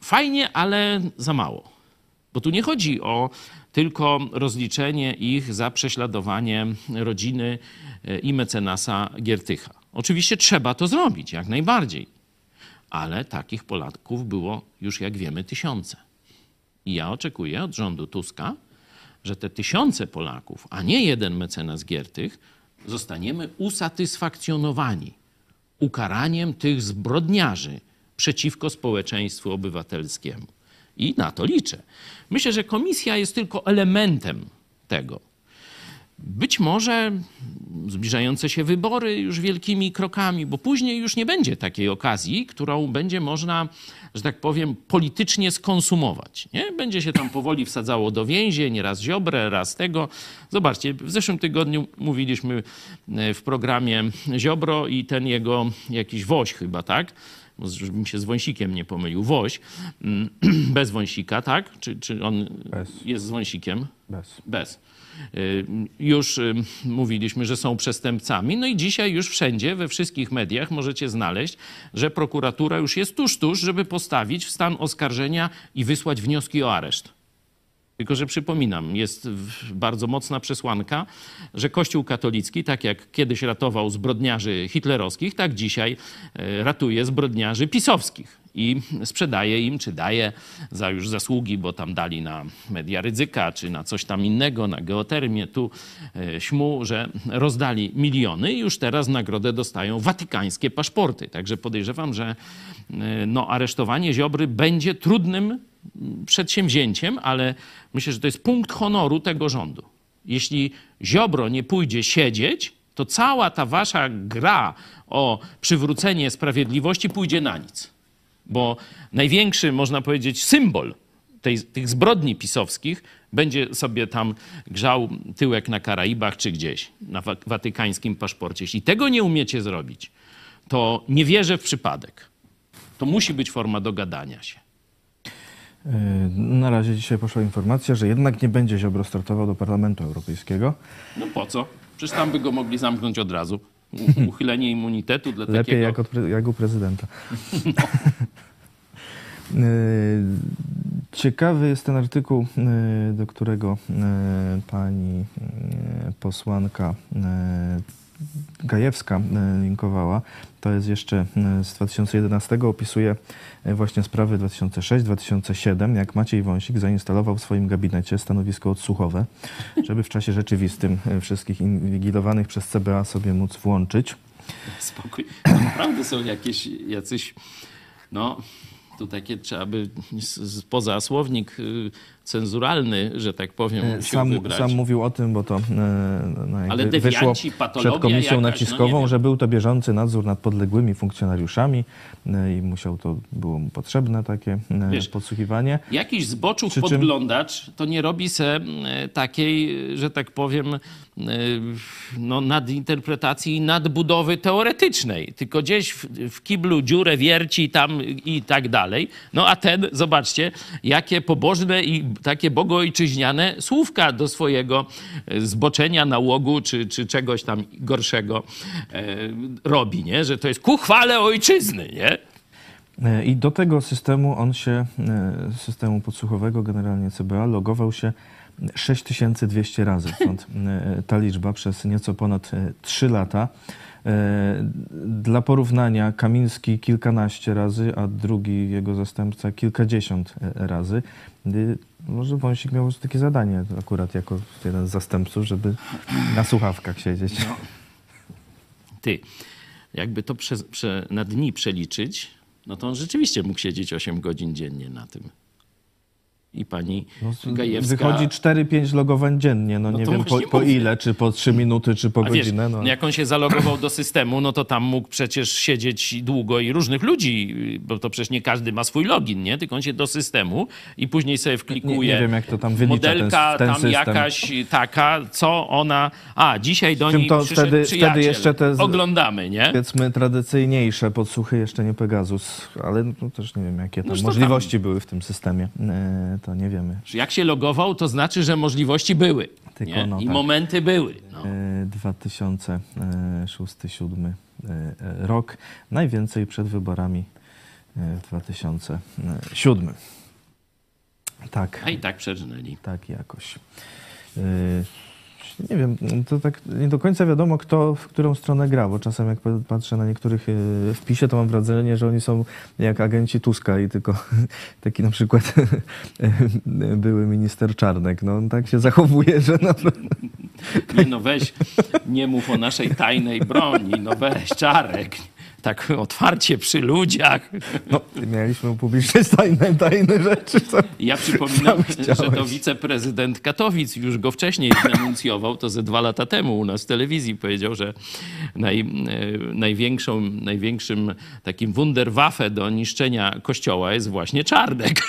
fajnie, ale za mało. Bo tu nie chodzi o tylko rozliczenie ich za prześladowanie rodziny e, i mecenasa Giertycha. Oczywiście trzeba to zrobić, jak najbardziej. Ale takich Polaków było już, jak wiemy, tysiące. I ja oczekuję od rządu Tuska, że te tysiące Polaków, a nie jeden mecenas Giertych, zostaniemy usatysfakcjonowani ukaraniem tych zbrodniarzy przeciwko społeczeństwu obywatelskiemu. I na to liczę. Myślę, że komisja jest tylko elementem tego. Być może zbliżające się wybory już wielkimi krokami, bo później już nie będzie takiej okazji, którą będzie można, że tak powiem, politycznie skonsumować. Nie? Będzie się tam powoli wsadzało do więzień, raz Ziobrę, raz tego. Zobaczcie, w zeszłym tygodniu mówiliśmy e, w programie Ziobro i ten jego jakiś woź chyba, tak? Żebym się z wąsikiem nie pomylił, woź, mm, bez wąsika, tak? Czy, czy on bez. jest z wąsikiem? Bez. Bez. Y, już y, mówiliśmy, że są przestępcami. No i dzisiaj już wszędzie, we wszystkich mediach możecie znaleźć, że prokuratura już jest tuż, tuż, żeby postawić w stan oskarżenia i wysłać wnioski o areszt. Tylko, że przypominam, jest bardzo mocna przesłanka, że Kościół katolicki, tak jak kiedyś ratował zbrodniarzy hitlerowskich, tak dzisiaj e, ratuje zbrodniarzy pisowskich i sprzedaje im, czy daje za już zasługi, bo tam dali na media ryzyka, czy na coś tam innego, na geotermię, tu e, śmu, że rozdali miliony i już teraz nagrodę dostają watykańskie paszporty. Także podejrzewam, że e, no, aresztowanie Ziobry będzie trudnym przedsięwzięciem, ale myślę, że to jest punkt honoru tego rządu. Jeśli Ziobro nie pójdzie siedzieć, to cała ta wasza gra o przywrócenie sprawiedliwości pójdzie na nic. Bo największy, można powiedzieć, symbol tej, tych zbrodni pisowskich będzie sobie tam grzał tyłek na Karaibach czy gdzieś, na watykańskim paszporcie. Jeśli tego nie umiecie zrobić, to nie wierzę w przypadek. To musi być forma dogadania się. Yy, na razie dzisiaj poszła informacja, że jednak nie będzie Ziobro startował do Parlamentu Europejskiego. No po co? Przecież tam by go mogli zamknąć od razu. Uchylenie immunitetu dla Lepiej takiego... jak, od, jak u prezydenta. No. Ciekawy jest ten artykuł, yy, do którego pani posłanka Gajewska linkowała. To jest jeszcze z 2011. Opisuje właśnie sprawy 2006-2007, jak Maciej Wąsik zainstalował w swoim gabinecie stanowisko odsłuchowe, żeby w czasie rzeczywistym wszystkich inwigilowanych przez CBA sobie móc włączyć. Spokój. Naprawdę są jakieś, jacyś, no, tu takie trzeba by poza słownik y, cenzuralny, że tak powiem, e, sam, sam mówił o tym, bo to e, no, Ale wyszło przed komisją jakaś, no naciskową, no że był to bieżący nadzór nad podległymi funkcjonariuszami e, i musiał to, było mu potrzebne takie Wiesz, podsłuchiwanie. Jakiś zboczów Przy podglądacz czym... to nie robi se takiej, że tak powiem, no, nadinterpretacji i nadbudowy teoretycznej, tylko gdzieś w, w kiblu dziurę wierci tam i tak dalej. No a ten, zobaczcie, jakie pobożne i takie bogoojczyźniane słówka do swojego e, zboczenia, nałogu czy, czy czegoś tam gorszego e, robi, nie? Że to jest ku chwale ojczyzny, nie? E, I do tego systemu on się, systemu podsłuchowego, generalnie CBA, logował się 6200 razy. Stąd ta liczba przez nieco ponad 3 lata. Dla porównania Kamiński kilkanaście razy, a drugi jego zastępca kilkadziesiąt razy. Może Wąsik miał takie zadanie akurat jako jeden z zastępców, żeby na słuchawkach siedzieć. No. Ty, jakby to prze, prze, na dni przeliczyć, no to on rzeczywiście mógł siedzieć 8 godzin dziennie na tym i pani no, Gajewska. Wychodzi 4-5 logowań dziennie. No, no nie wiem po, po, ile, czy po 3 minuty, czy po A godzinę. Wiesz, no. Jak on się zalogował do systemu, no to tam mógł przecież siedzieć długo i różnych ludzi, bo to przecież nie każdy ma swój login, nie? Tylko on się do systemu i później sobie wklikuje. Nie, nie wiem, jak to tam wylicza Modelka ten, ten tam system. jakaś taka, co ona... A, dzisiaj do niej to wtedy, wtedy jeszcze te oglądamy, nie? Powiedzmy tradycyjniejsze podsłuchy, jeszcze nie Pegasus, ale no, też nie wiem, jakie tam możliwości tam... były w tym systemie. E, to nie wiemy. Jak się logował, to znaczy, że możliwości były. Tylko, no, I tak. momenty były. No. 2006-2007 e, e, rok. Najwięcej przed wyborami w 2007. Tak. A i tak przerżnęli. Tak jakoś nie wiem, to tak nie do końca wiadomo, kto w którą stronę gra, bo czasem jak patrzę na niektórych e, wpisie, to mam wrażenie, że oni są jak agenci Tuska i tylko taki na przykład były minister Czarnek. No on tak się zachowuje, że naprawdę... Nie no weź, nie mów o naszej tajnej broni, no weź Czarek tak otwarcie przy ludziach. No, mieliśmy upubliczniać tajne, tajne rzeczy. Co, ja przypominam, że to wiceprezydent Katowic już go wcześniej denuncjował, to ze dwa lata temu u nas w telewizji powiedział, że naj, e, największą, największym takim wunderwaffe do niszczenia kościoła jest właśnie Czarnek.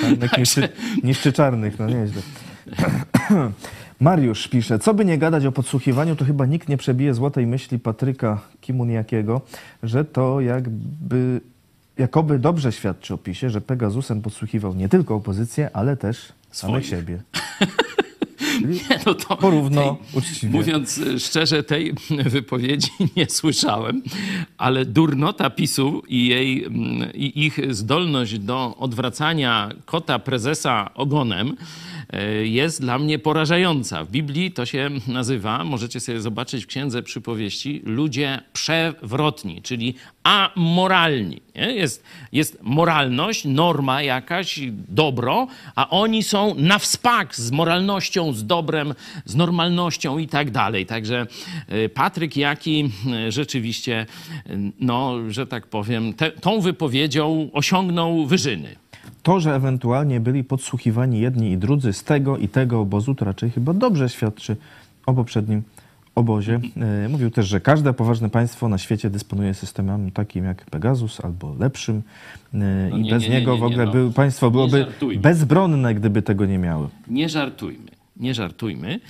Czarnek niszczy, niszczy czarnych, no nieźle. Mariusz pisze, co by nie gadać o podsłuchiwaniu, to chyba nikt nie przebije złotej myśli Patryka Kimuniakiego, że to jakby, jakoby dobrze świadczy o PiSie, że Pegasusem podsłuchiwał nie tylko opozycję, ale też samych siebie. Nie, no to Porówno, tej, uczciwie. Mówiąc szczerze, tej wypowiedzi nie słyszałem, ale durnota PiSu i, jej, mm, i ich zdolność do odwracania kota prezesa ogonem jest dla mnie porażająca. W Biblii to się nazywa, możecie sobie zobaczyć w Księdze Przypowieści, ludzie przewrotni, czyli amoralni. Nie? Jest, jest moralność, norma jakaś, dobro, a oni są na wspak z moralnością, z dobrem, z normalnością i tak dalej. Także e, Patryk Jaki e, rzeczywiście, no, że tak powiem, te, tą wypowiedzią osiągnął wyżyny. To, że ewentualnie byli podsłuchiwani jedni i drudzy z tego i tego obozu, to raczej chyba dobrze świadczy o poprzednim obozie. E, Mówił też, że każde poważne państwo na świecie dysponuje systemem takim jak Pegasus albo lepszym e, No i nie, bez nie, nie, niego nie, w ogóle no. państwo byłoby bezbronne, gdyby tego nie miały. Nie żartujmy, nie żartujmy.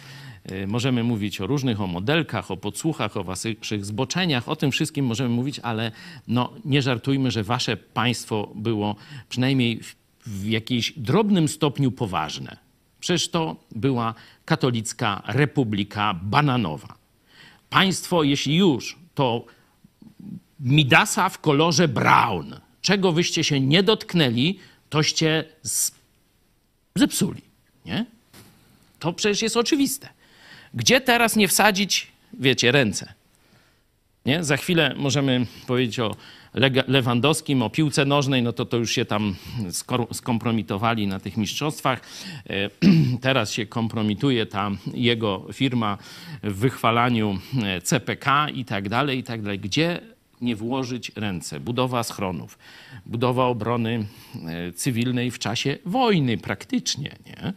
E, Możemy mówić o różnych, o modelkach, o podsłuchach, o waszych zboczeniach, o tym wszystkim możemy mówić, ale no, nie żartujmy, że wasze państwo było przynajmniej w, w jakimś drobnym stopniu poważne. Przecież to była katolicka republika bananowa. Państwo, jeśli już, to Midasa w kolorze brown. Czego wyście się nie dotknęli, toście zepsuli, nie? To przecież jest oczywiste. Gdzie teraz nie wsadzić, wiecie, ręce? Nie? Za chwilę możemy powiedzieć o Lewandowskim, o piłce nożnej, no to to już się tam skompromitowali na tych mistrzostwach. E, Teraz się kompromituje ta jego firma w wychwalaniu e, CPK i tak dalej, i tak dalej. Gdzie nie włożyć ręce? Budowa schronów, budowa obrony e, cywilnej w czasie wojny praktycznie, nie?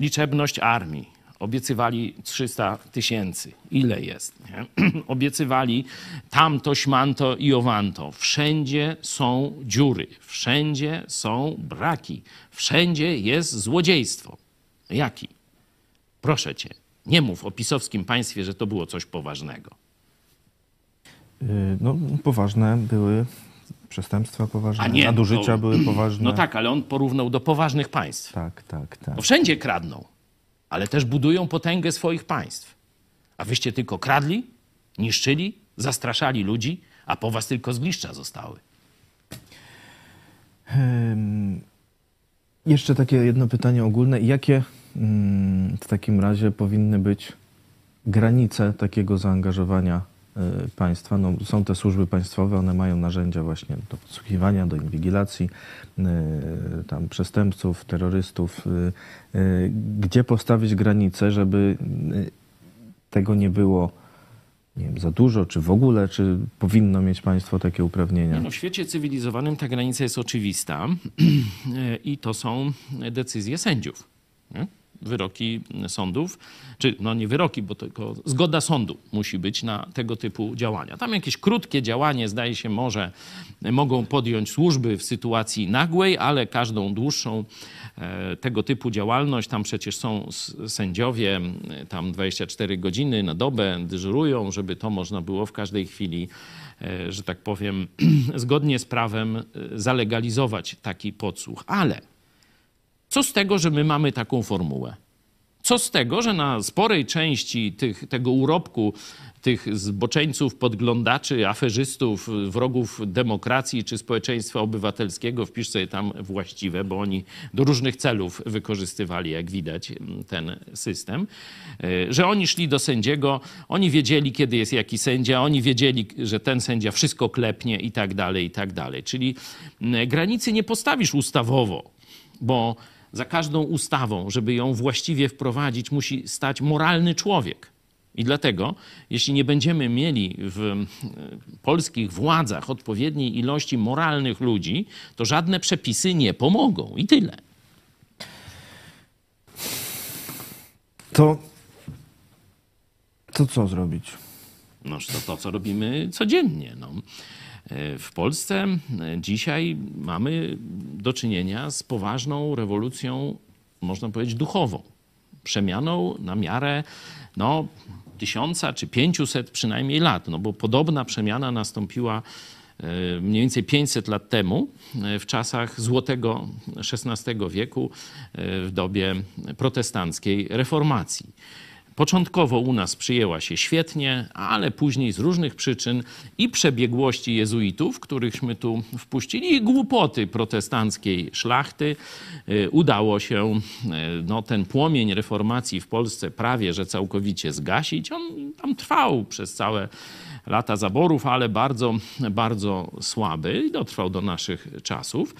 Liczebność armii. Obiecywali 300 tysięcy. Ile jest? Nie? Obiecywali tamto, śmanto i owanto. Wszędzie są dziury, wszędzie są braki, wszędzie jest złodziejstwo. Jaki? Proszę cię, nie mów o pisowskim państwie, że to było coś poważnego. Y, No, poważne były przestępstwa poważne, A nie, nadużycia to- były poważne. No tak, ale on porównał do poważnych państw. Tak, tak, tak. Bo wszędzie kradną, ale też budują potęgę swoich państw. A wyście tylko kradli, niszczyli, zastraszali ludzi, a po was tylko zgliszcza zostały. Em, Jeszcze takie jedno pytanie ogólne. Jakie mm, w takim razie powinny być granice takiego zaangażowania państwa? No, są te służby państwowe, one mają narzędzia właśnie do podsłuchiwania, do inwigilacji y, tam przestępców, terrorystów. y, Gdzie postawić granice, żeby tego nie było nie wiem, za dużo, czy w ogóle, czy powinno mieć państwo takie uprawnienia? Nie No, w świecie cywilizowanym ta granica jest oczywista i to są decyzje sędziów. Nie? Wyroki sądów, czy no nie wyroki, bo tylko zgoda sądu musi być na tego typu działania. Tam jakieś krótkie działanie, zdaje się, może mogą podjąć służby w sytuacji nagłej, ale każdą dłuższą e, tego typu działalność, tam przecież są sędziowie, m, tam 24 godziny na dobę dyżurują, żeby to można było w każdej chwili e, że tak powiem, zgodnie z prawem e, zalegalizować taki podsłuch. Ale co z tego, że my mamy taką formułę? Co z tego, że na sporej części tych, tego urobku tych zboczeńców, podglądaczy, aferzystów, wrogów demokracji czy społeczeństwa obywatelskiego, wpisz sobie tam właściwe, bo oni do różnych celów wykorzystywali, jak widać, ten system, e, że oni szli do sędziego, oni wiedzieli, kiedy jest jaki sędzia, oni wiedzieli, że ten sędzia wszystko klepnie i tak dalej, i tak dalej. Czyli granicy nie postawisz ustawowo, bo za każdą ustawą, żeby ją właściwie wprowadzić, musi stać moralny człowiek. I dlatego, jeśli nie będziemy mieli w e, polskich władzach odpowiedniej ilości moralnych ludzi, to żadne przepisy nie pomogą. I tyle. To, to co zrobić? Noż to to, co robimy codziennie. No. E, W Polsce e, dzisiaj mamy do czynienia z poważną rewolucją, można powiedzieć, duchową. Przemianą na miarę no, tysiąca czy pięciuset przynajmniej lat, no bo podobna przemiana nastąpiła e, mniej więcej 500 lat temu, w czasach złotego XVI wieku, w dobie protestanckiej reformacji. Początkowo u nas przyjęła się świetnie, ale później z różnych przyczyn i przebiegłości jezuitów, którychśmy tu wpuścili, i głupoty protestanckiej szlachty y, udało się y, no, ten płomień reformacji w Polsce prawie że całkowicie zgasić. On tam trwał przez całe lata zaborów, ale bardzo, bardzo słaby i dotrwał do naszych czasów.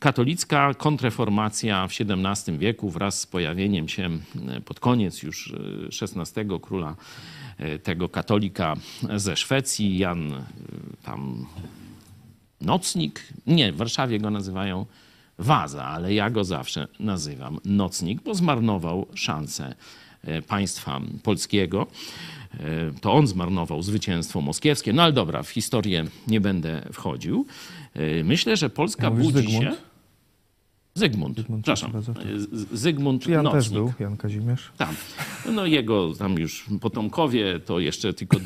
Katolicka kontreformacja w XVII wieku wraz z pojawieniem się e, pod koniec już XVI e, króla e, tego katolika ze Szwecji, Jan tam Nocnik, nie, w Warszawie go nazywają Waza, ale ja go zawsze nazywam Nocnik, bo zmarnował szansę państwa polskiego. To on zmarnował zwycięstwo moskiewskie. No ale dobra, w historię nie będę wchodził. Y, myślę, że Polska budzi Zygmunt? się... Zygmunt, Zygmunt przepraszam. Zygmunt Jan Nocnik. też był, Jan Kazimierz. Tam. No jego tam już potomkowie to jeszcze tylko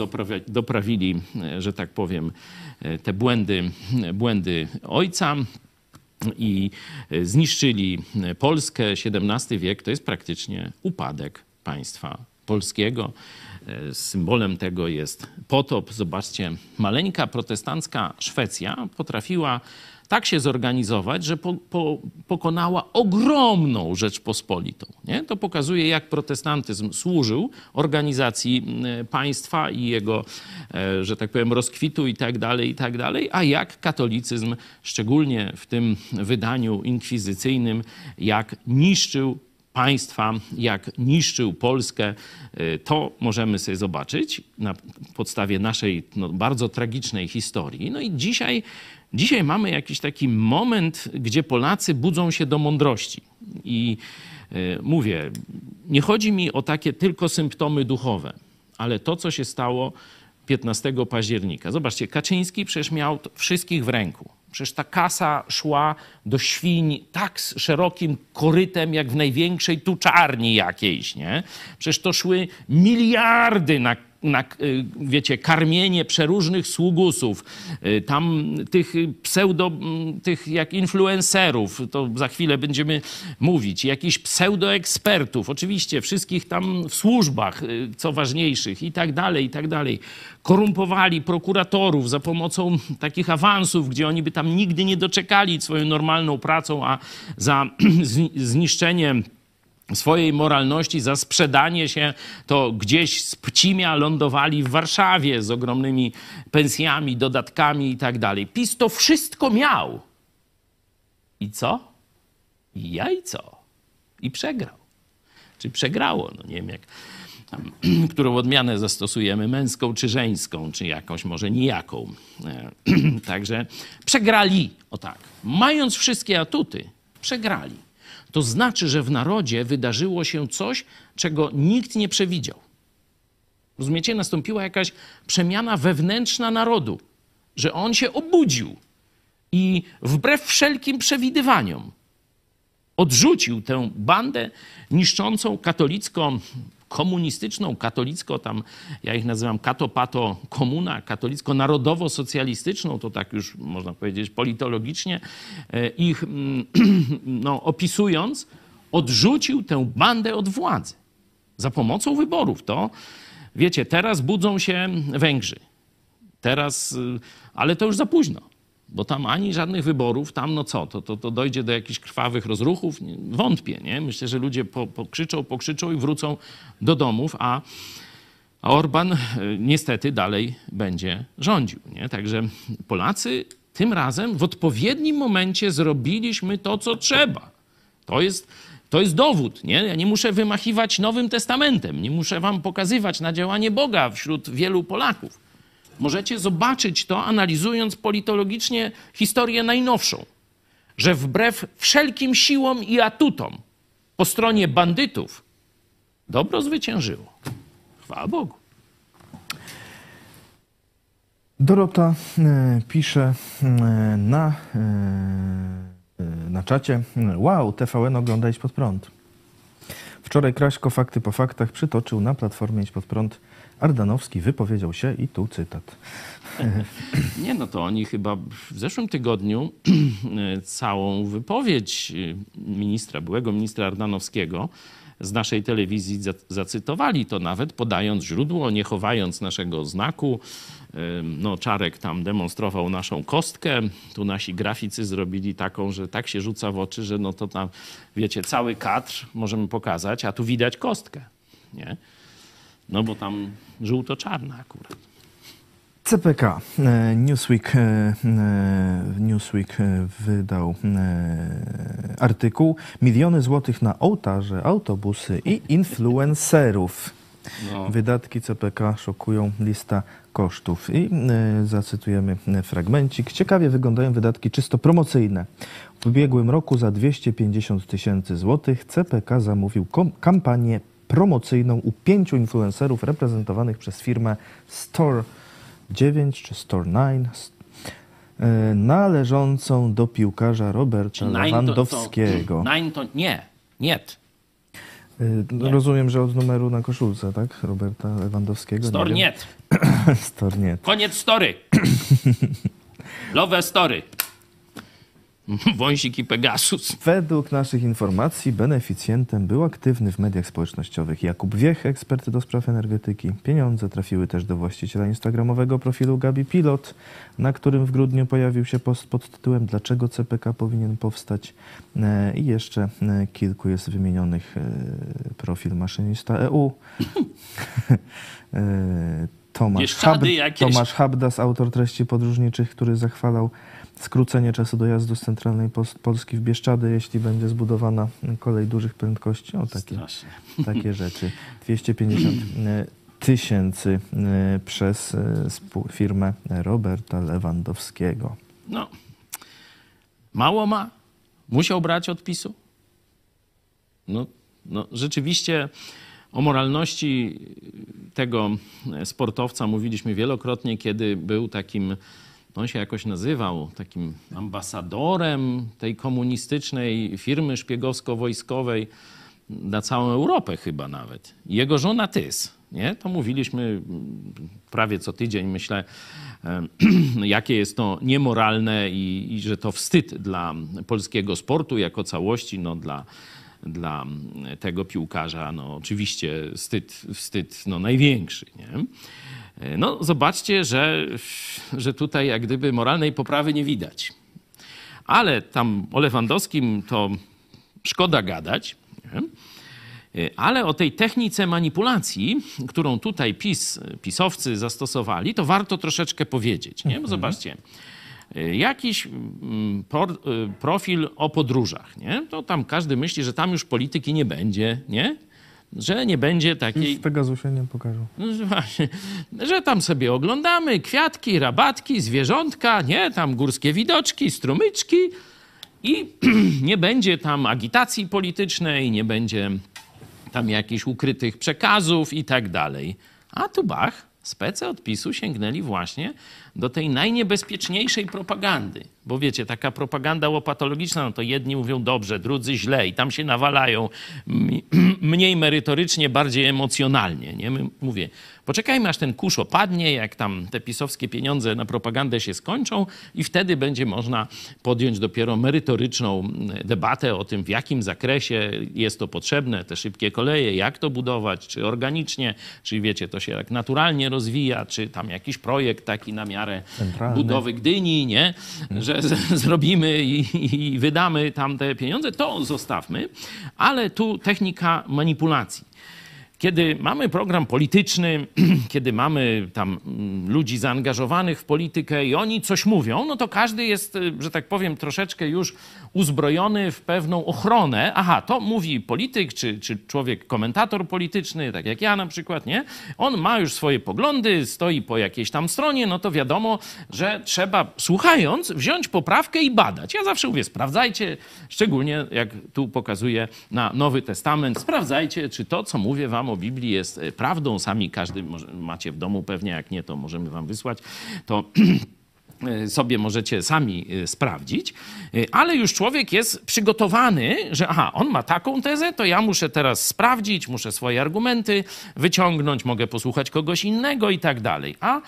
doprawili, że tak powiem, te błędy, błędy ojca i zniszczyli Polskę. XVII wiek to jest praktycznie upadek państwa polskiego. E, symbolem tego jest potop. Zobaczcie, maleńka protestancka Szwecja potrafiła tak się zorganizować, że po, po, pokonała ogromną Rzeczpospolitą. Nie? To pokazuje, jak protestantyzm służył organizacji państwa i jego, e, że tak powiem, rozkwitu i tak dalej, i tak dalej, a jak katolicyzm, szczególnie w tym wydaniu inkwizycyjnym, jak niszczył państwa, jak niszczył Polskę, y, to możemy sobie zobaczyć na podstawie naszej no, bardzo tragicznej historii. No i dzisiaj, dzisiaj mamy jakiś taki moment, gdzie Polacy budzą się do mądrości. I y, mówię, nie chodzi mi o takie tylko symptomy duchowe, ale to, co się stało 15 października. Zobaczcie, Kaczyński przecież miał wszystkich w ręku. Przecież ta kasa szła do świń tak szerokim korytem, jak w największej tuczarni jakiejś, nie? Przecież to szły miliardy na na, y, wiecie, karmienie przeróżnych sługusów, y, tam tych pseudo, tych jak influencerów, to za chwilę będziemy mówić, jakichś pseudoekspertów, oczywiście wszystkich tam w służbach, y, co ważniejszych i tak dalej, i tak dalej. Korumpowali prokuratorów za pomocą takich awansów, gdzie oni by tam nigdy nie doczekali swoją normalną pracą, a za zniszczenie swojej moralności za sprzedanie się, to gdzieś z Pcimia lądowali w Warszawie z ogromnymi pensjami, dodatkami i tak dalej. PiS to wszystko miał. I co? I ja i co? I przegrał. Czy przegrało? No nie wiem jak, tam, którą odmianę zastosujemy, męską czy żeńską, czy jakąś może nijaką. E, także przegrali, o tak. Mając wszystkie atuty, przegrali to znaczy, że w narodzie wydarzyło się coś, czego nikt nie przewidział. Rozumiecie? Nastąpiła jakaś przemiana wewnętrzna narodu, że on się obudził i wbrew wszelkim przewidywaniom odrzucił tę bandę niszczącą katolicką komunistyczną, katolicko, tam ja ich nazywam katopato komuna, katolicko-narodowo-socjalistyczną, to tak już można powiedzieć politologicznie, e, ich mm, no, opisując, odrzucił tę bandę od władzy za pomocą wyborów. To, wiecie, teraz budzą się Węgrzy. Teraz, y, ale to już za późno bo tam ani żadnych wyborów, tam no co, to, to, to dojdzie do jakichś krwawych rozruchów? Wątpię, nie? Myślę, że ludzie po, pokrzyczą, pokrzyczą i wrócą do domów, a, a Orban e, niestety dalej będzie rządził, nie? Także Polacy tym razem w odpowiednim momencie zrobiliśmy to, co trzeba. To jest, to jest dowód, nie? Ja nie muszę wymachiwać Nowym Testamentem, nie muszę wam pokazywać na działanie Boga wśród wielu Polaków. Możecie zobaczyć to, analizując politologicznie historię najnowszą, że wbrew wszelkim siłom i atutom po stronie bandytów dobro zwyciężyło. Chwała Bogu. Dorota e, pisze e, na, e, na czacie: Wow, TVN oglądać pod prąd. Wczoraj Kraśko fakty po faktach przytoczył na Platformie Idź Pod Prąd. Ardanowski wypowiedział się i tu cytat. Nie, no to oni chyba w zeszłym tygodniu całą wypowiedź ministra, byłego ministra Ardanowskiego z naszej telewizji za- zacytowali to nawet, podając źródło, nie chowając naszego znaku. No, Czarek tam demonstrował naszą kostkę. Tu nasi graficy zrobili taką, że tak się rzuca w oczy, że no to tam, wiecie, cały kadr możemy pokazać, a tu widać kostkę, nie? No bo tam żółto-czarna akurat. CPK. e, Newsweek, e, e, Newsweek wydał artykuł Miliony złotych na ołtarze, autobusy i influencerów. No. Wydatki CPK szokują lista kosztów. I zacytujemy fragmencik. Ciekawie wyglądają wydatki czysto promocyjne. W ubiegłym roku za 250 tysięcy złotych CPK zamówił kampanię promocyjną u pięciu influencerów reprezentowanych przez firmę Store 9 czy Store 9 e, należącą do piłkarza Roberta Nine to- Lewandowskiego. To, nine to nie, nie. E, no, Rozumiem, że od numeru na koszulce, tak? Roberta Lewandowskiego. Stor nie. Store nie. Koniec story. Love story. Wąsik i Pegasus. Według naszych informacji beneficjentem był aktywny w mediach społecznościowych Jakub Wiech, ekspert do spraw energetyki. Pieniądze trafiły też do właściciela instagramowego profilu Gabi Pilot, na którym w grudniu pojawił się post pod tytułem Dlaczego CPK powinien powstać? E, I jeszcze e, kilku jest wymienionych e, profil maszynista EU. Tomasz, jakieś. Tomasz Habdas, autor treści podróżniczych, który zachwalał skrócenie czasu dojazdu z centralnej Polski w Bieszczady, jeśli będzie zbudowana kolej dużych prędkości. O, takie, Strasznie. takie rzeczy. 250 e, tysięcy e, przez e, firmę Roberta Lewandowskiego. No. Mało ma? Musiał brać odpisu? No, no rzeczywiście o moralności tego sportowca mówiliśmy wielokrotnie, kiedy był takim, on się jakoś nazywał, takim ambasadorem tej komunistycznej firmy szpiegowsko-wojskowej na całą Europę chyba nawet. Jego żona Tys, nie? To mówiliśmy prawie co tydzień, myślę, jakie jest to niemoralne i, i że to wstyd dla polskiego sportu jako całości, no dla, dla tego piłkarza, no oczywiście wstyd, wstyd no największy, nie? No zobaczcie, że, że tutaj jak gdyby moralnej poprawy nie widać. Ale tam o Lewandowskim to szkoda gadać. Nie? Ale o tej technice manipulacji, którą tutaj PiS, pisowcy zastosowali, to warto troszeczkę powiedzieć. Nie? Bo zobaczcie, jakiś mm, por, y, profil o podróżach, nie? to tam każdy myśli, że tam już polityki nie będzie, nie? że nie będzie takiej W Pegasusie nie pokażą. no, właśnie, że tam sobie oglądamy kwiatki, rabatki, zwierzątka, nie, tam górskie widoczki, strumyczki i nie będzie tam agitacji politycznej, nie będzie tam jakichś ukrytych przekazów i tak dalej. A tu bach, spece odpisu sięgnęli właśnie do tej najniebezpieczniejszej propagandy. Bo wiecie, taka propaganda łopatologiczna, no to jedni mówią dobrze, drudzy źle i tam się nawalają mniej merytorycznie, bardziej emocjonalnie. Nie? Mówię, poczekajmy aż ten kurz opadnie, jak tam te pisowskie pieniądze na propagandę się skończą i wtedy będzie można podjąć dopiero merytoryczną debatę o tym, w jakim zakresie jest to potrzebne, te szybkie koleje, jak to budować, czy organicznie, czy wiecie, to się jak naturalnie rozwija, czy tam jakiś projekt taki na miarę Centralny. budowy Gdyni, nie? Że z, zrobimy i, i wydamy tam te pieniądze, to zostawmy. Ale tu technika manipulacji. Kiedy mamy program polityczny, kiedy mamy tam mm, ludzi zaangażowanych w politykę i oni coś mówią, no to każdy jest, y, że tak powiem, troszeczkę już uzbrojony w pewną ochronę. Aha, to mówi polityk, czy, czy człowiek, komentator polityczny, tak jak ja na przykład, nie? On ma już swoje poglądy, stoi po jakiejś tam stronie, no to wiadomo, że trzeba, słuchając, wziąć poprawkę i badać. Ja zawsze mówię, sprawdzajcie, szczególnie jak tu pokazuję na Nowy Testament, sprawdzajcie, czy to, co mówię wam o Biblii jest e, prawdą. Sami każdy macie w domu pewnie, jak nie, to możemy wam wysłać. To y, sobie możecie sami y, sprawdzić, ale już człowiek jest przygotowany, że aha, on ma taką tezę, to ja muszę teraz sprawdzić, muszę swoje argumenty wyciągnąć, mogę posłuchać kogoś innego i tak dalej. A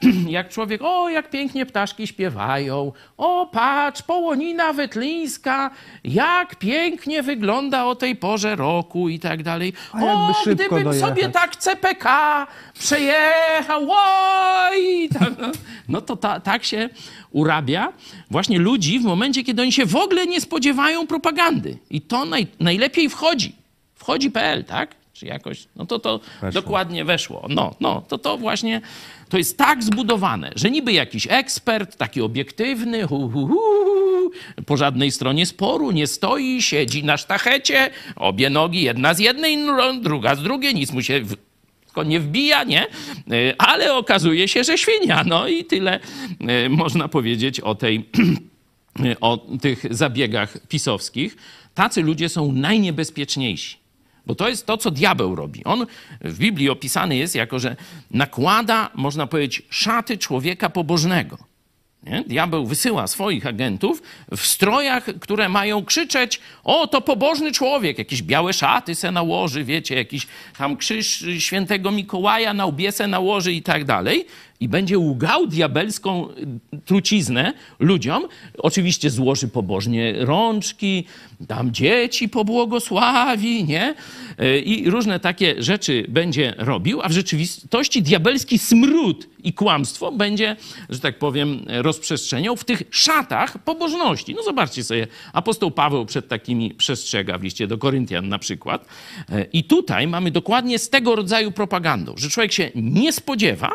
jak człowiek, o jak pięknie ptaszki śpiewają, o patrz, połonina wetlińska, jak pięknie wygląda o tej porze roku i tak dalej. O, gdybym dojechać. sobie tak CPK przejechał, oj! Tak, no. No to ta, tak się urabia właśnie ludzi w momencie, kiedy oni się w ogóle nie spodziewają propagandy. I to naj, najlepiej wchodzi. Wchodzi.pl, tak? Czy jakoś, no to to Weszło. dokładnie weszło. No, no, to to właśnie, to jest tak zbudowane, że niby jakiś ekspert, taki obiektywny, hu, hu, hu, po żadnej stronie sporu nie stoi, siedzi na sztachecie, obie nogi, jedna z jednej, druga z drugiej, nic mu się w, nie wbija, nie? Y, Ale okazuje się, że świnia. No i tyle y, można powiedzieć o tej o tych zabiegach pisowskich. Tacy ludzie są najniebezpieczniejsi. Bo to jest to, co diabeł robi. On w Biblii opisany jest jako, że nakłada, można powiedzieć, szaty człowieka pobożnego. Nie? Diabeł wysyła swoich agentów w strojach, które mają krzyczeć: O, to pobożny człowiek, jakieś białe szaty se nałoży, wiecie, jakiś tam krzyż świętego Mikołaja na łbie se nałoży i tak dalej. I będzie łgał diabelską y, truciznę ludziom. Oczywiście złoży pobożnie rączki, tam dzieci pobłogosławi, nie? Y, I różne takie rzeczy będzie robił, a w rzeczywistości diabelski smród i kłamstwo będzie, że tak powiem, rozprzestrzeniał w tych szatach pobożności. No zobaczcie sobie, apostoł Paweł przed takimi przestrzega w liście do Koryntian na przykład. Y, I tutaj mamy dokładnie z tego rodzaju propagandą, że człowiek się nie spodziewa,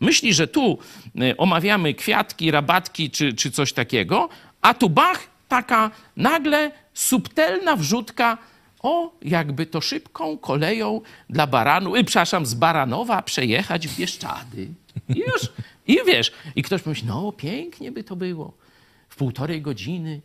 Myśli, że tu y, omawiamy kwiatki, rabatki czy, czy coś takiego, a tu bach, taka nagle subtelna wrzutka, o, jakby to szybką koleją dla baranu, y, przepraszam, z Baranowa przejechać w Bieszczady. I już, i wiesz, i ktoś pomyśli, no pięknie by to było. W półtorej godziny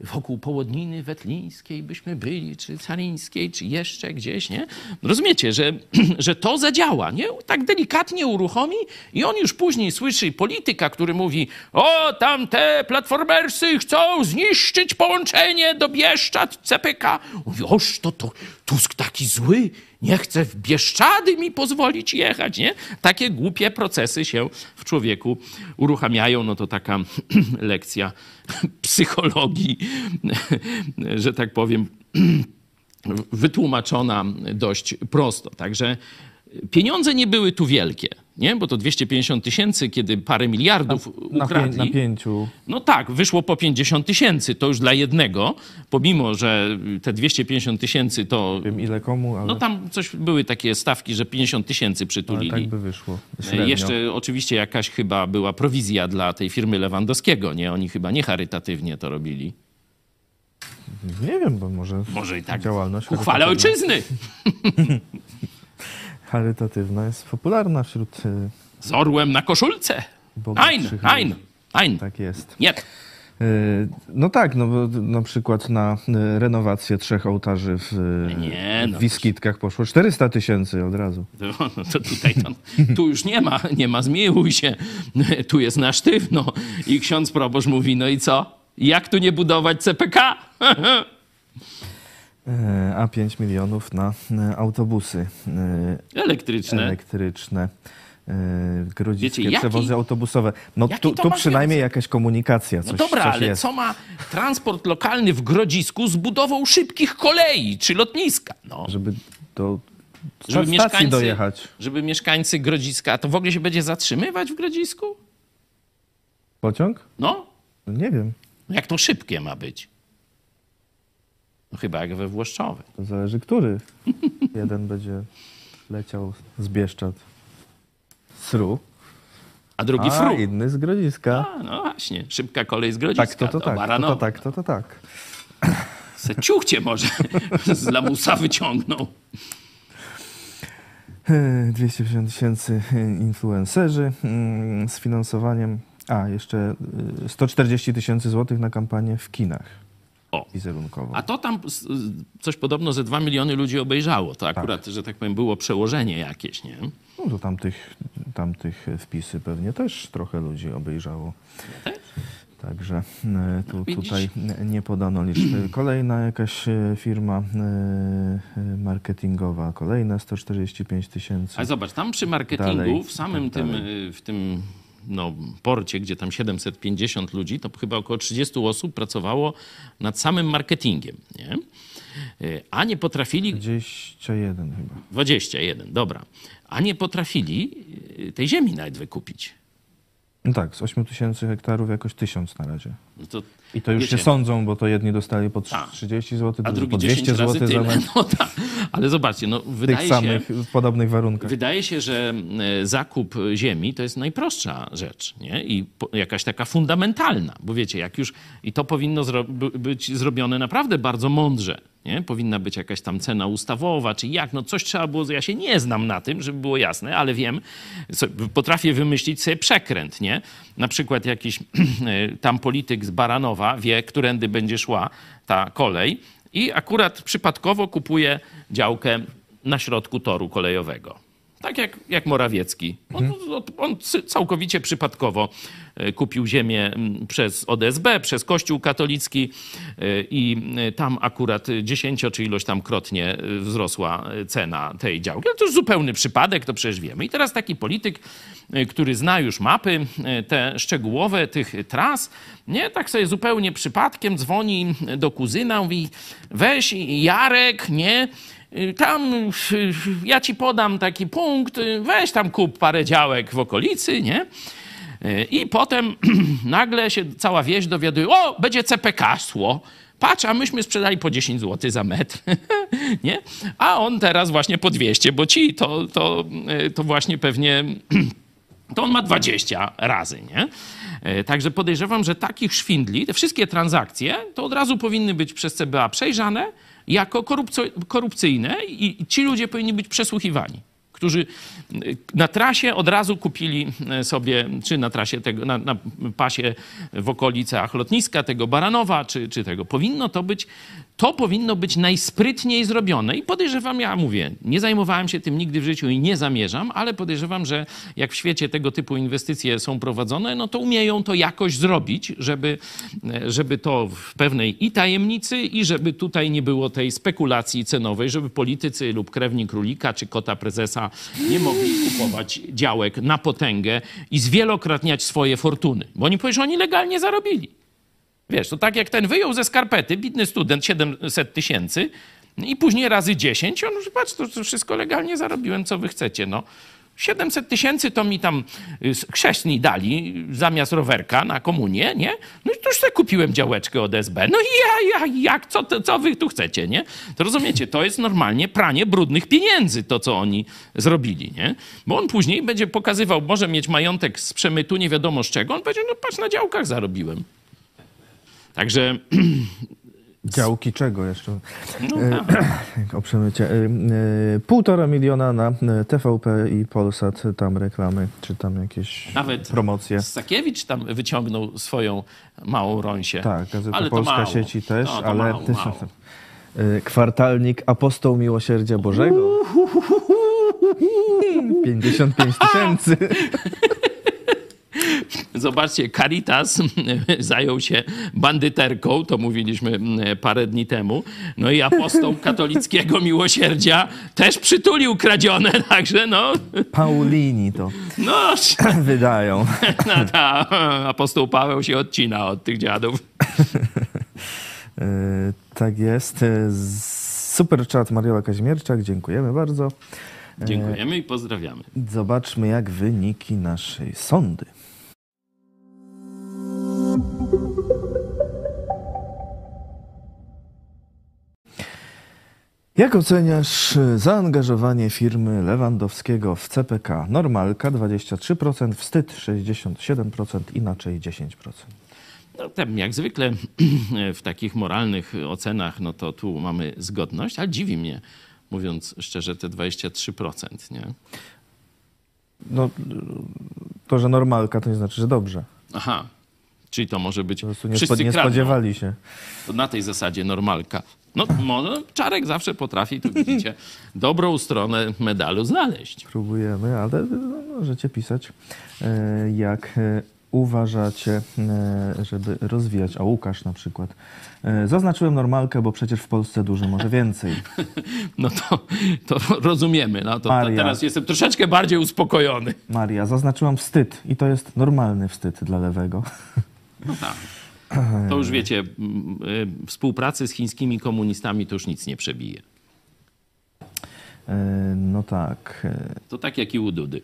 wokół Połodniny Wetlińskiej byśmy byli, czy Carińskiej, czy jeszcze gdzieś, nie? Rozumiecie, że, że to zadziała, nie? Tak delikatnie uruchomi i on już później słyszy polityka, który mówi o, tam te platformersy chcą zniszczyć połączenie do Bieszczad, CPK. Mówi, oż to, to Tusk taki zły, nie chce w Bieszczady mi pozwolić jechać, nie? Takie głupie procesy się w człowieku uruchamiają. No to taka lekcja psychologii, że tak powiem, wytłumaczona dość prosto. Także pieniądze nie były tu wielkie, nie? Bo to 250 tysięcy, kiedy parę miliardów Na, ukradli. na pięciu. No tak, wyszło po 50 tysięcy, to już dla jednego, pomimo, że te 250 tysięcy to... Wiem ile komu, ale, No tam coś były takie stawki, że 50 tysięcy ale przytulili. tak by wyszło. E, Średnio. Jeszcze oczywiście jakaś chyba była prowizja dla tej firmy Lewandowskiego, nie? Oni chyba nie charytatywnie to robili. Nie wiem, bo może, Może i tak. działalność Ku chwale charytatywna- ojczyzny! charytatywna jest popularna wśród y, Z orłem na koszulce! Ein, ein, ein. Tak jest. Nie. Y, No tak, no bo na przykład na y, renowację trzech ołtarzy w, Nie, no. w Wiskitkach poszło 400 tysięcy od razu. No, no to tutaj to, tu już nie ma, nie ma zmiłuj się. Tu jest na sztywno. I ksiądz proboszcz mówi, no i co? Jak tu nie budować CPK? E, A 5 milionów na autobusy e, Elektryczne. elektryczne. e, Grodziskie Wiecie, jaki- przewozy autobusowe. No jaki tu, tu przynajmniej jakaś komunikacja, coś, No dobra, coś ale jest. co ma transport lokalny w Grodzisku z budową szybkich kolei czy lotniska? No. Żeby do Żeby mieszkańcy, dojechać. żeby mieszkańcy Grodziska, to w ogóle się będzie zatrzymywać w Grodzisku? Pociąg? No, No Nie wiem, jak to szybkie ma być? No chyba jak we Włoszczowej. to zależy który. Jeden będzie leciał z Bieszczad. Sru, A drugi a fru. inny z Grodziska. A, no właśnie, szybka kolej z Grodziska Tak, to to tak, to, to Baranowa. tak, to to tak. Se ciuchcie może z lamusa wyciągnął. E, 250 tysięcy influencerzy mm, z finansowaniem. A, jeszcze e, 140 tysięcy złotych na kampanię w kinach. O. wizerunkowo. A to tam coś podobno ze 2 miliony ludzi obejrzało. To Tak. akurat, że tak powiem, było przełożenie jakieś, nie? No to tamtych, tamtych wpisy pewnie też trochę ludzi obejrzało. Też? Także e, tu, widzisz? tutaj nie podano liczby. Kolejna jakaś e, firma e, marketingowa, kolejne 145 tysięcy. Ale zobacz, tam przy marketingu, Dalej, w samym tak tym, w tym no, porcie, gdzie tam 750 ludzi, to chyba około 30 osób pracowało nad samym marketingiem, nie? Y, A nie potrafili 21 chyba. 21, dobra. A nie potrafili y, tej ziemi nawet wykupić. No tak, z 8 tysięcy hektarów jakoś 1000 na razie. No to, I to już wiecie, się sądzą, bo to jedni dostali po Tak. 30 zł, A drugi drugi po 200 10 razy zł za metr. No tak. Ale zobaczcie, no, W tych wydaje się, samych, w podobnych warunkach. Wydaje się, że e, zakup ziemi to jest najprostsza rzecz nie? i po, jakaś taka fundamentalna, bo wiecie, jak już i to powinno zro, by- być zrobione naprawdę bardzo mądrze. Nie? Powinna być jakaś tam cena ustawowa, czy jak, no coś trzeba było, ja się nie znam na tym, żeby było jasne, ale wiem, potrafię wymyślić sobie przekręt, nie? Na przykład jakiś e, tam polityk z Baranowa wie, którędy będzie szła ta kolej i akurat przypadkowo kupuje działkę na środku toru kolejowego. Tak jak, jak Morawiecki. On, on, on cy- całkowicie przypadkowo e, kupił ziemię przez ODSB, przez Kościół katolicki e, i e, tam akurat 10 czy ilość tam krotnie wzrosła cena tej działki. Ale to już zupełny przypadek, to przecież wiemy. I teraz taki polityk, który zna już mapy, te szczegółowe tych tras, nie, tak sobie zupełnie przypadkiem dzwoni do kuzyna, mówi weź Jarek, nie, Tam y, ja ci podam taki punkt, y, weź tam kup parę działek w okolicy, nie? Y, I potem nagle się cała wieś dowiaduje, o, będzie CPK szło. Patrz, a myśmy sprzedali po 10 zł za metr, nie? A on teraz właśnie po 200, bo ci to, to, to właśnie pewnie to on ma 20 razy, nie? Także podejrzewam, że takich szwindli, te wszystkie transakcje, to od razu powinny być przez CBA przejrzane jako korupcyjne i ci ludzie powinni być przesłuchiwani, którzy na trasie od razu kupili e, sobie, czy na trasie tego, na, na pasie w okolicach lotniska tego Baranowa, czy, czy tego. Powinno to być, to powinno być najsprytniej zrobione i podejrzewam, ja mówię, nie zajmowałem się tym nigdy w życiu i nie zamierzam, ale podejrzewam, że jak w świecie tego typu inwestycje są prowadzone, no to umieją to jakoś zrobić, żeby, żeby to w pewnej i tajemnicy i żeby tutaj nie było tej spekulacji cenowej, żeby politycy lub krewni królika czy kota prezesa nie mogli kupować działek na potęgę i zwielokrotniać swoje fortuny, bo oni powiedzą, że oni legalnie zarobili. Wiesz, to tak jak ten wyjął ze skarpety, bidny student, 700 tysięcy i później razy 10, on już, patrz, to, wszystko legalnie zarobiłem, co wy chcecie, no. 700 tysięcy to mi tam y, chrześni dali zamiast rowerka na komunię, nie? No i już sobie kupiłem działeczkę od SB. No i ja, ja, jak, co, co wy tu chcecie, nie? To rozumiecie, to jest normalnie pranie brudnych pieniędzy, to co oni zrobili, nie? Bo on później będzie pokazywał, może mieć majątek z przemytu, nie wiadomo z czego, on będzie, no patrz, na działkach zarobiłem. Także Działki czego jeszcze? no, E, O przemycie. E, e, Półtora miliona na TVP i Polsat, tam reklamy, czy tam jakieś Nawet promocje. Sakiewicz tam wyciągnął swoją małą rąsię. Tak, Gazeta Ale to Polska mało. sieci też, No, ale mało, mało. Kwartalnik Apostoł Miłosierdzia Bożego. 55 tysięcy. Zobaczcie, Caritas zajął się bandyterką, to mówiliśmy mm, parę dni temu. No i apostoł katolickiego miłosierdzia też przytulił kradzione, także no, Paulini to no, wydają. no ta, apostoł Paweł się odcina od tych dziadów. E, Tak jest. E, Super czat Mariola Kazimierczak, dziękujemy bardzo. Dziękujemy i pozdrawiamy. Zobaczmy, jak wyniki naszej sądy. Jak oceniasz e, zaangażowanie firmy Lewandowskiego w CPK? Normalka 23%, wstyd 67%, inaczej 10%. No, tam jak zwykle w takich moralnych ocenach, no to tu mamy zgodność, ale dziwi mnie, mówiąc szczerze, te 23%, nie? No, to, że normalka to nie znaczy, że dobrze. Aha, Czyli to może być Po prostu nie, spo, nie spodziewali się. To na tej zasadzie normalka. No, może Czarek zawsze potrafi, tu widzicie, dobrą stronę medalu znaleźć. Próbujemy, ale no, możecie pisać, e, jak e, uważacie, e, żeby rozwijać. A Łukasz na przykład. Zaznaczyłem normalkę, bo przecież w Polsce dużo może więcej. No to, to rozumiemy. No to, to Maria. teraz jestem troszeczkę bardziej uspokojony. Maria, zaznaczyłam wstyd i to jest normalny wstyd dla lewego. No tak. To już wiecie, y, współpracy z chińskimi komunistami to już nic nie przebije. E, No tak. e, To tak jak i u Dudy.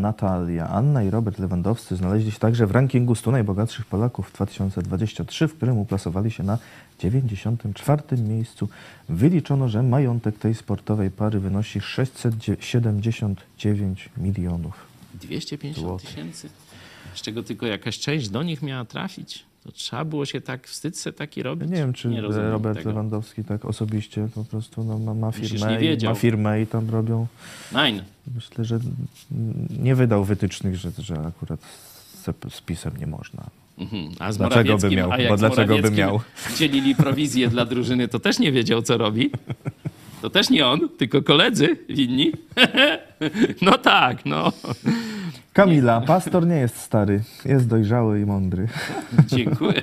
Natalia, Anna i Robert Lewandowscy znaleźli się także w rankingu 100 najbogatszych Polaków w 2023, w którym uplasowali się na 94 miejscu. Wyliczono, że majątek tej sportowej pary wynosi 679 milionów. 250 tysięcy, z czego tylko jakaś część do nich miała trafić. To trzeba było się tak, wstyd se taki Ja robić. nie wiem, czy rozumiem Robert tego. Lewandowski tak osobiście po prostu no, ma, ma, firmę nie i, ma firmę i tam robią. Nein. Myślę, że nie wydał wytycznych, że, że akurat z, z pisem nie można. Mhm. A z Dlaczego by miał? A jak Bo dlaczego by miał? Dzielili prowizję dla drużyny, to też nie wiedział, co robi. To też nie on, tylko koledzy winni. No tak, no. Kamila, pastor nie jest stary, jest dojrzały i mądry. Dziękuję.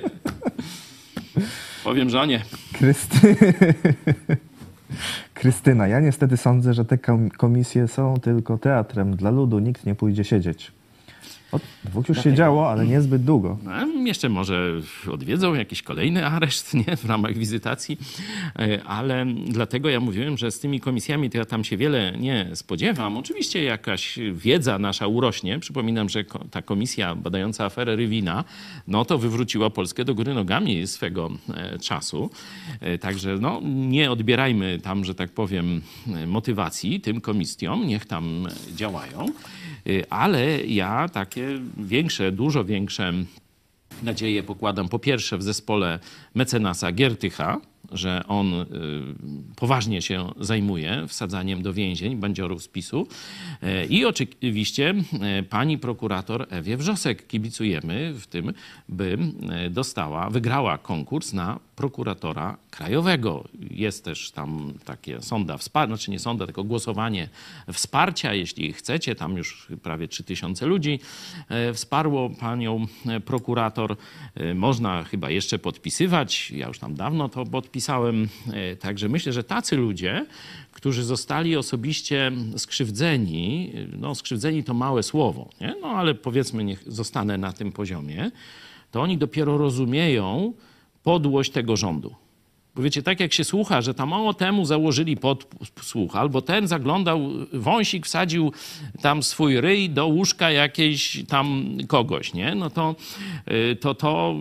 Powiem żonie. Krysty... Krystyna, ja niestety sądzę, że te kom- komisje są tylko teatrem dla ludu, nikt nie pójdzie siedzieć. Od dwóch już siedziało, ale niezbyt długo. No, jeszcze może odwiedzą jakiś kolejny areszt nie? w ramach wizytacji, E, ale dlatego ja mówiłem, że z tymi komisjami to ja tam się wiele nie spodziewam. Oczywiście jakaś wiedza nasza urośnie. Przypominam, że ta komisja badająca aferę Rywina, no to wywróciła Polskę do góry nogami swego e, czasu. E, Także no, nie odbierajmy tam, że tak powiem, motywacji tym komisjom, niech tam działają. E, Ale ja takie większe, dużo większe nadzieję pokładam po pierwsze w zespole mecenasa Giertycha, że on y, poważnie się zajmuje wsadzaniem do więzień bandziorów z. E, I oczywiście e, pani prokurator Ewie Wrzosek kibicujemy w tym, by e, dostała, wygrała konkurs na prokuratora krajowego. Jest też tam takie sonda wsparcia, znaczy nie sonda, tylko głosowanie wsparcia, jeśli chcecie. Tam już prawie 3000 ludzi wsparło panią prokurator. Można chyba jeszcze podpisywać. Ja już tam dawno to podpisałem. E, Także myślę, że tacy ludzie, którzy zostali osobiście skrzywdzeni, no skrzywdzeni to małe słowo, nie? no ale powiedzmy niech zostanę na tym poziomie, to oni dopiero rozumieją podłość tego rządu. Wiecie, tak jak się słucha, że tam o temu założyli podsłuch, albo ten zaglądał, wąsik wsadził tam swój ryj do łóżka jakiejś tam kogoś, nie? No to y, to, to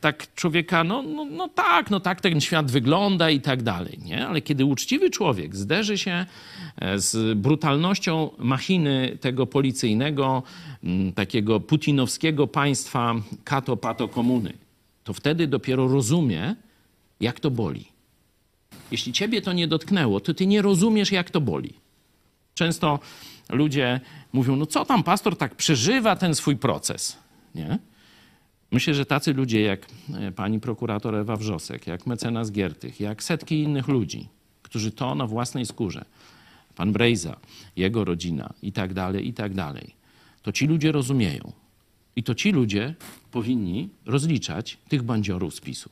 tak człowieka, no, no, no tak, no tak ten świat wygląda i tak dalej, nie? Ale kiedy uczciwy człowiek zderzy się e, z brutalnością machiny tego policyjnego, takiego putinowskiego państwa kato-pato komuny, to wtedy dopiero rozumie, jak to boli. Jeśli ciebie to nie dotknęło, to ty nie rozumiesz, jak to boli. Często ludzie mówią, no co tam pastor tak przeżywa ten swój proces, nie? Myślę, że tacy ludzie jak e, pani prokurator Ewa Wrzosek, jak mecenas Giertych, jak setki innych ludzi, którzy to na własnej skórze, pan Brejza, jego rodzina i tak dalej, i tak dalej, to ci ludzie rozumieją. I to ci ludzie powinni rozliczać tych bandziorów z PiSu.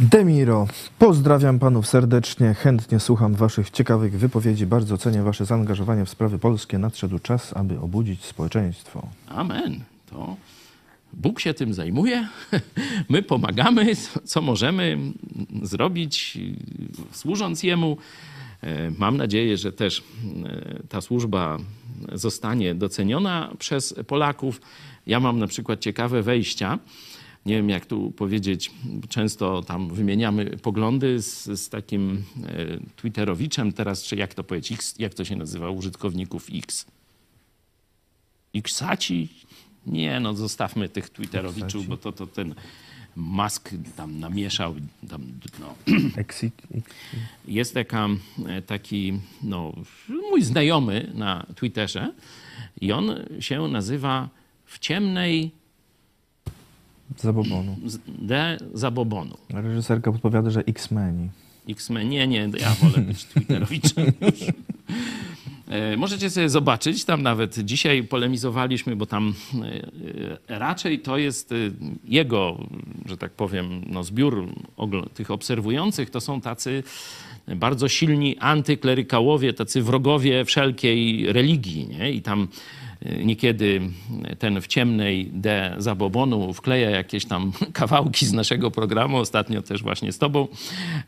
Demiro, pozdrawiam panów serdecznie, chętnie słucham waszych ciekawych wypowiedzi, bardzo cenię wasze zaangażowanie w sprawy polskie. Nadszedł czas, aby obudzić społeczeństwo. Amen. To Bóg się tym zajmuje. My pomagamy, co możemy zrobić, służąc Jemu. E, Mam nadzieję, że też e, ta służba zostanie doceniona przez Polaków. Ja mam na przykład ciekawe wejścia. Nie wiem, jak tu powiedzieć, często tam wymieniamy poglądy z, z takim e, Twitterowiczem teraz, czy jak to powiedzieć, X, jak to się nazywa, użytkowników X. Xaci? Nie, no zostawmy tych Twitterowiczów, bo to, to ten Musk tam namieszał. Tam, no. Jest taka, e, taki no, mój znajomy na Twitterze i on się nazywa w ciemnej Zabobonu. D zabobonu. Reżyserka podpowiada, że X-Meni. X-Men, nie, nie, ja wolę być Twitterowiczem. E, Możecie sobie zobaczyć, tam nawet dzisiaj polemizowaliśmy, bo tam e, e, raczej to jest jego, że tak powiem, no zbiór tych obserwujących, to są tacy bardzo silni antyklerykałowie, tacy wrogowie wszelkiej religii, nie? I tam niekiedy ten w ciemnej D zabobonu wkleja jakieś tam kawałki z naszego programu, ostatnio też właśnie z tobą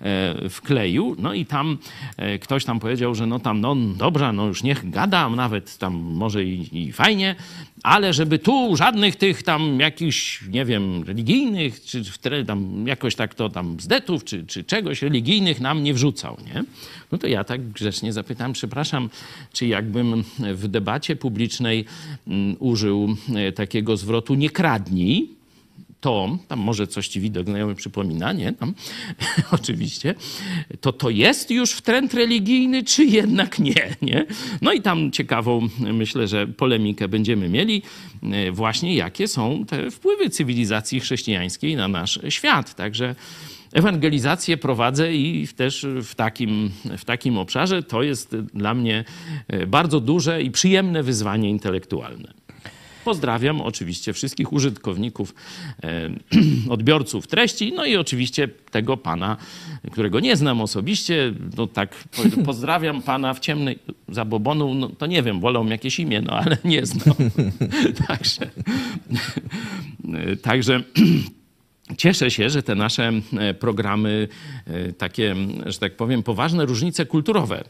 e, wkleił, no i tam e, ktoś tam powiedział, że no tam, no dobra, no już niech gada, nawet tam może i, i fajnie, ale żeby tu żadnych tych tam jakichś, nie wiem, religijnych, czy tam jakoś tak to tam zdetów, czy, czy czegoś religijnych nam nie wrzucał, nie? No to ja tak grzecznie zapytam, przepraszam, czy jakbym w debacie publicznej mm, użył e, takiego zwrotu nie kradnij, to, tam może coś ci widok znajomy przypomina, nie? Tam, oczywiście, to to jest już w trend religijny, czy jednak nie, nie? No i tam ciekawą, myślę, że polemikę będziemy mieli e, właśnie, jakie są te wpływy cywilizacji chrześcijańskiej na nasz świat. Także ewangelizację prowadzę i też w takim, w takim obszarze to jest dla mnie e, bardzo duże i przyjemne wyzwanie intelektualne. Pozdrawiam oczywiście wszystkich użytkowników, e, odbiorców treści, no i oczywiście tego pana, którego nie znam osobiście. No tak, po- pozdrawiam pana w ciemnej zabobonu, no to nie wiem, wolą jakieś imię, no ale nie znam. także, także Cieszę się, że te nasze e, programy, e, takie, że tak powiem, poważne różnice kulturowe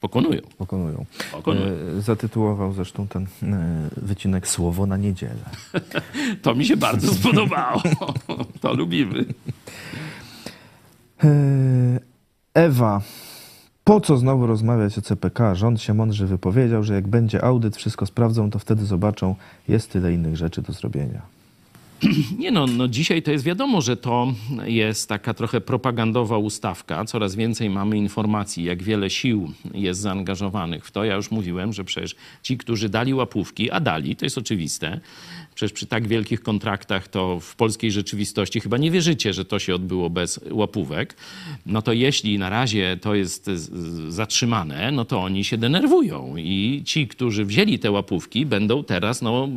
pokonują. Pokonują. Pokonują. E, Zatytułował zresztą ten e, wycinek Słowo na niedzielę. To mi się bardzo spodobało. To lubimy. E, Ewa, po co znowu rozmawiać o CPK? Rząd się mądrze wypowiedział, że jak będzie audyt, wszystko sprawdzą, to wtedy zobaczą, jest tyle innych rzeczy do zrobienia. Nie no, no, dzisiaj to jest wiadomo, że to jest taka trochę propagandowa ustawka. Coraz więcej mamy informacji, jak wiele sił jest zaangażowanych w to. Ja już mówiłem, że przecież ci, którzy dali łapówki, a dali, to jest oczywiste, przecież przy tak wielkich kontraktach to w polskiej rzeczywistości chyba nie wierzycie, że to się odbyło bez łapówek. No to jeśli na razie to jest zatrzymane, no to oni się denerwują i ci, którzy wzięli te łapówki, będą teraz no,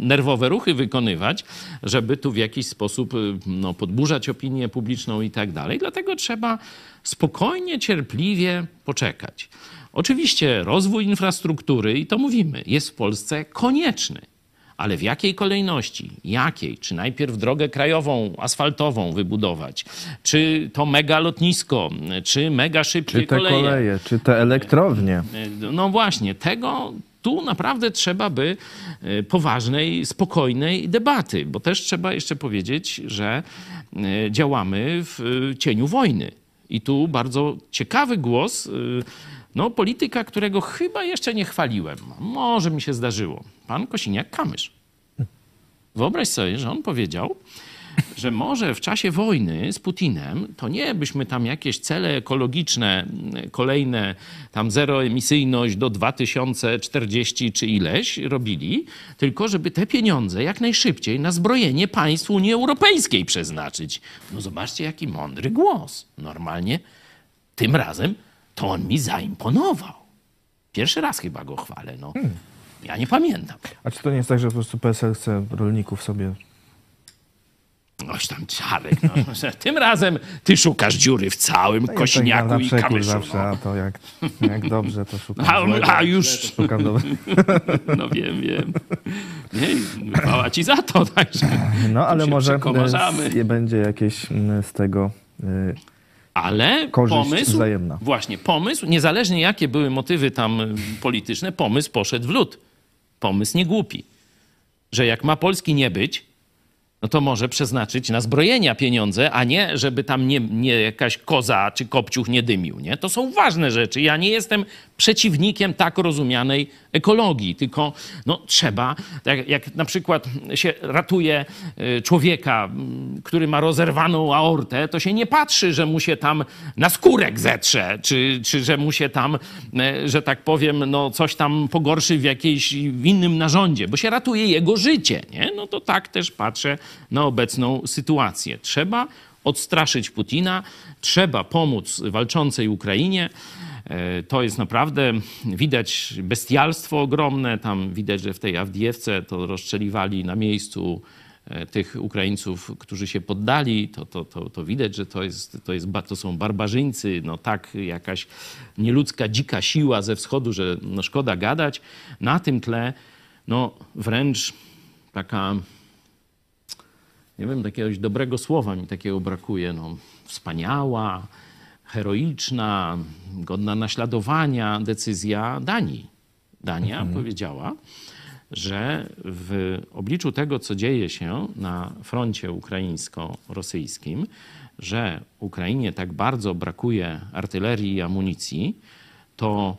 nerwowe ruchy wykonywać, żeby tu w jakiś sposób no, podburzać opinię publiczną i tak dalej. Dlatego trzeba spokojnie, cierpliwie poczekać. Oczywiście rozwój infrastruktury, i to mówimy, jest w Polsce konieczny. Ale w jakiej kolejności? Jakiej? Czy najpierw drogę krajową, asfaltową wybudować? Czy to mega lotnisko? Czy mega szybkie Czy te koleje? koleje, czy te elektrownie? No właśnie, tego tu naprawdę trzeba by e, poważnej, spokojnej debaty, bo też trzeba jeszcze powiedzieć, że e, działamy w e, cieniu wojny. I tu bardzo ciekawy głos no, polityka, którego chyba jeszcze nie chwaliłem. Może mi się zdarzyło. Pan Kosiniak-Kamysz. Wyobraź sobie, że on powiedział, że może w czasie wojny z Putinem to nie byśmy tam jakieś cele ekologiczne, kolejne tam zeroemisyjność do 2040 czy ileś robili, tylko żeby te pieniądze jak najszybciej na zbrojenie państw Unii Europejskiej przeznaczyć. No zobaczcie, jaki mądry głos. Normalnie tym razem to on mi zaimponował. Pierwszy raz chyba go chwalę, no. Ja nie pamiętam. A czy to nie jest tak, że po prostu PSL chce rolników sobie... Oś tam Czarek, no, tym razem ty szukasz dziury w całym Ja tak kośniaku na i kamyszu. zawsze, No. a to jak, jak dobrze, to szukam A, złego. a już, Szukam dobrze. no wiem, wiem. Nie, chwała ci za to, także. No, ale może e, będzie jakieś mm, z tego... e, Ale Korzyść pomysł, wzajemna. właśnie, pomysł, niezależnie jakie były motywy tam y, polityczne, pomysł poszedł w lód. Pomysł nie głupi. Że jak ma Polski nie być, no to może przeznaczyć na zbrojenia pieniądze, a nie, żeby tam nie, nie jakaś koza czy kopciuch nie dymił, nie? To są ważne rzeczy. Ja nie jestem przeciwnikiem tak rozumianej ekologii, tylko no, trzeba, tak jak na przykład się ratuje y, człowieka, który ma rozerwaną aortę, to się nie patrzy, że mu się tam na skórek zetrze, czy, czy że mu się tam, y, że tak powiem, no, coś tam pogorszy w jakiejś w innym narządzie, bo się ratuje jego życie. Nie? No to tak też patrzę na obecną sytuację. Trzeba odstraszyć Putina, trzeba pomóc walczącej Ukrainie. E, To jest naprawdę, widać bestialstwo ogromne. Tam widać, że w tej Awdijewce to rozstrzeliwali na miejscu e, tych Ukraińców, którzy się poddali. To, to, to, to widać, że to, jest, to, jest, to są barbarzyńcy. No tak, jakaś nieludzka, dzika siła ze wschodu, że no szkoda gadać. Na tym tle no wręcz taka nie wiem, jakiegoś dobrego słowa mi takiego brakuje. No, wspaniała, heroiczna, godna naśladowania decyzja Danii. Dania powiedziała, że w obliczu tego, co dzieje się na froncie ukraińsko-rosyjskim, że Ukrainie tak bardzo brakuje artylerii i amunicji, to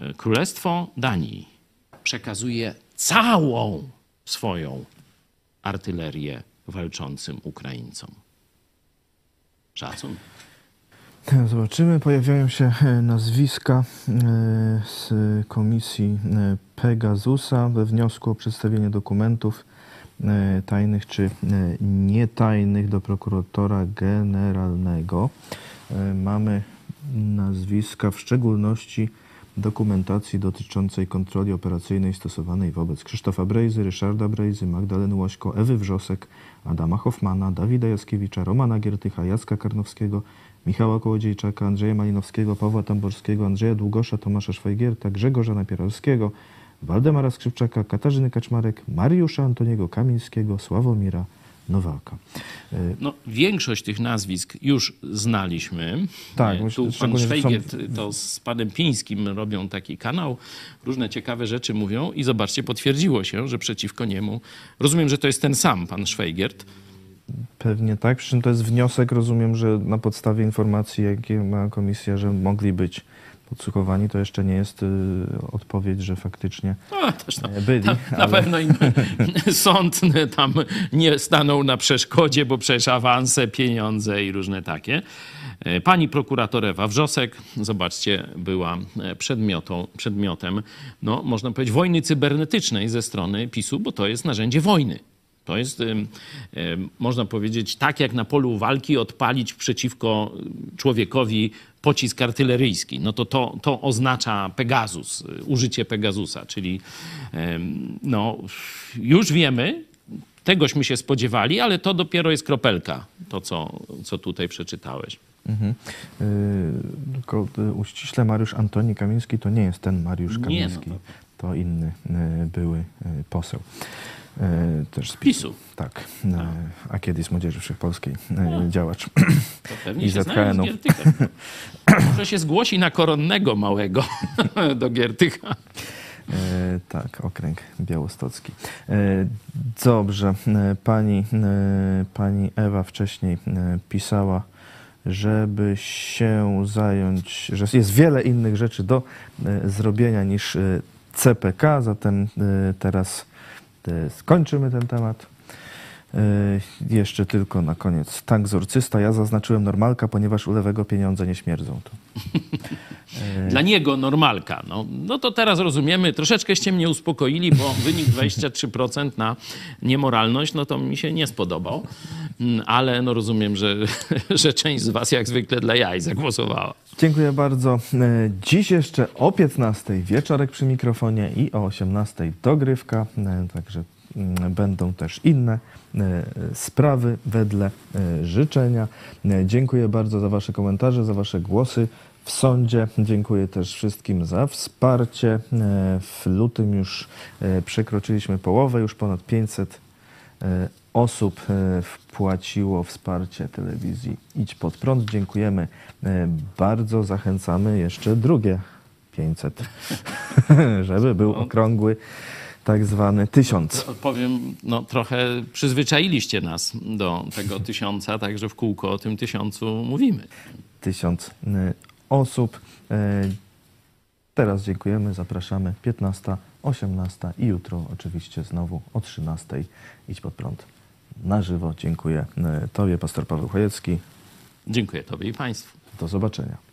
e, Królestwo Danii przekazuje całą swoją artylerię walczącym Ukraińcom. Szacun. Zobaczymy. Pojawiają się e, nazwiska e, z komisji e, Pegasusa we wniosku o przedstawienie dokumentów tajnych czy nietajnych do prokuratora generalnego. Mamy nazwiska, w szczególności dokumentacji dotyczącej kontroli operacyjnej stosowanej wobec Krzysztofa Brejzy, Ryszarda Brejzy, Magdaleny Łośko, Ewy Wrzosek, Adama Hoffmana, Dawida Jaskiewicza, Romana Giertycha, Jacka Karnowskiego, Michała Kołodziejczaka, Andrzeja Malinowskiego, Pawła Tamborskiego, Andrzeja Długosza, Tomasza Szwajgierta, Grzegorza Napieralskiego, Waldemara Skrzypczaka, Katarzyny Kaczmarek, Mariusza Antoniego Kamińskiego, Sławomira Nowaka. E, No, większość tych nazwisk już znaliśmy. Tak, E, tu pan że są- Szwejgiert to z panem Pińskim robią taki kanał, różne ciekawe rzeczy mówią i zobaczcie, potwierdziło się, że przeciwko niemu, rozumiem, że to jest ten sam pan Szwejgiert, Pewnie tak, przy czym to jest wniosek, rozumiem, że na podstawie informacji, jakie ma komisja, że mogli być podsłuchowani, to jeszcze nie jest y, odpowiedź, że faktycznie no, też e, byli. na, na ale- pewno im sąd tam nie stanął na przeszkodzie, bo przecież awanse, pieniądze i różne takie. E, Pani prokurator Ewa Wrzosek, zobaczcie, była e, przedmiotą, przedmiotem, no, można powiedzieć, wojny cybernetycznej ze strony PiSu, bo to jest narzędzie wojny. To jest, ym, można powiedzieć, tak jak na polu walki odpalić przeciwko człowiekowi pocisk artyleryjski. No to to, to oznacza Pegasus, y, użycie Pegasusa, czyli no, już wiemy, tegośmy się spodziewali, ale to dopiero jest kropelka, to co, co tutaj przeczytałeś. Mhm. Y, Tylko y, uściśle Mariusz Antoni Kamiński to nie jest ten Mariusz Nie, no Kamiński, to- to inny y, były y, poseł. Y, Też z PiSu. Tak, y, a kiedyś z Młodzieży Wszechpolskiej y, działacz. To pewnie I się znają z ZKN-u. Giertychem. Może się zgłosi na koronnego małego do Giertycha. E, tak, okręg białostocki. E, dobrze, e, pani, e, pani Ewa wcześniej e, pisała, żeby się zająć, że jest wiele innych rzeczy do e, zrobienia niż e, CPK, zatem e, teraz e, skończymy ten temat. E, Jeszcze tylko na koniec. Tak, zorcysta. Ja zaznaczyłem normalka, ponieważ u lewego pieniądze nie śmierdzą. To. Dla niego normalka. No, no to teraz rozumiemy, troszeczkęście mnie uspokoili, bo wynik 23% na niemoralność, no to mi się nie spodobał. Mm, Ale no rozumiem, że, że część z was jak zwykle dla jaj zagłosowała. Dziękuję bardzo. E, Dziś jeszcze o 15 wieczorek przy mikrofonie i o 18 dogrywka, e, także będą też inne e, sprawy wedle e, życzenia. E, Dziękuję bardzo za Wasze komentarze, za Wasze głosy w sądzie. Dziękuję też wszystkim za wsparcie. W lutym już przekroczyliśmy połowę, już ponad 500 e, osób wpłaciło wsparcie telewizji Idź Pod Prąd. Dziękujemy bardzo. Zachęcamy jeszcze drugie 500, żeby był okrągły tak zwany tysiąc. Powiem, no trochę przyzwyczailiście nas do tego tysiąca, także w kółko o tym tysiącu mówimy. Tysiąc e, osób. E, Teraz dziękujemy, zapraszamy 15, 18 i jutro oczywiście znowu o 13 idź pod prąd. Na żywo dziękuję e, Tobie, pastor Paweł Chojecki. Dziękuję Tobie i Państwu. Do zobaczenia.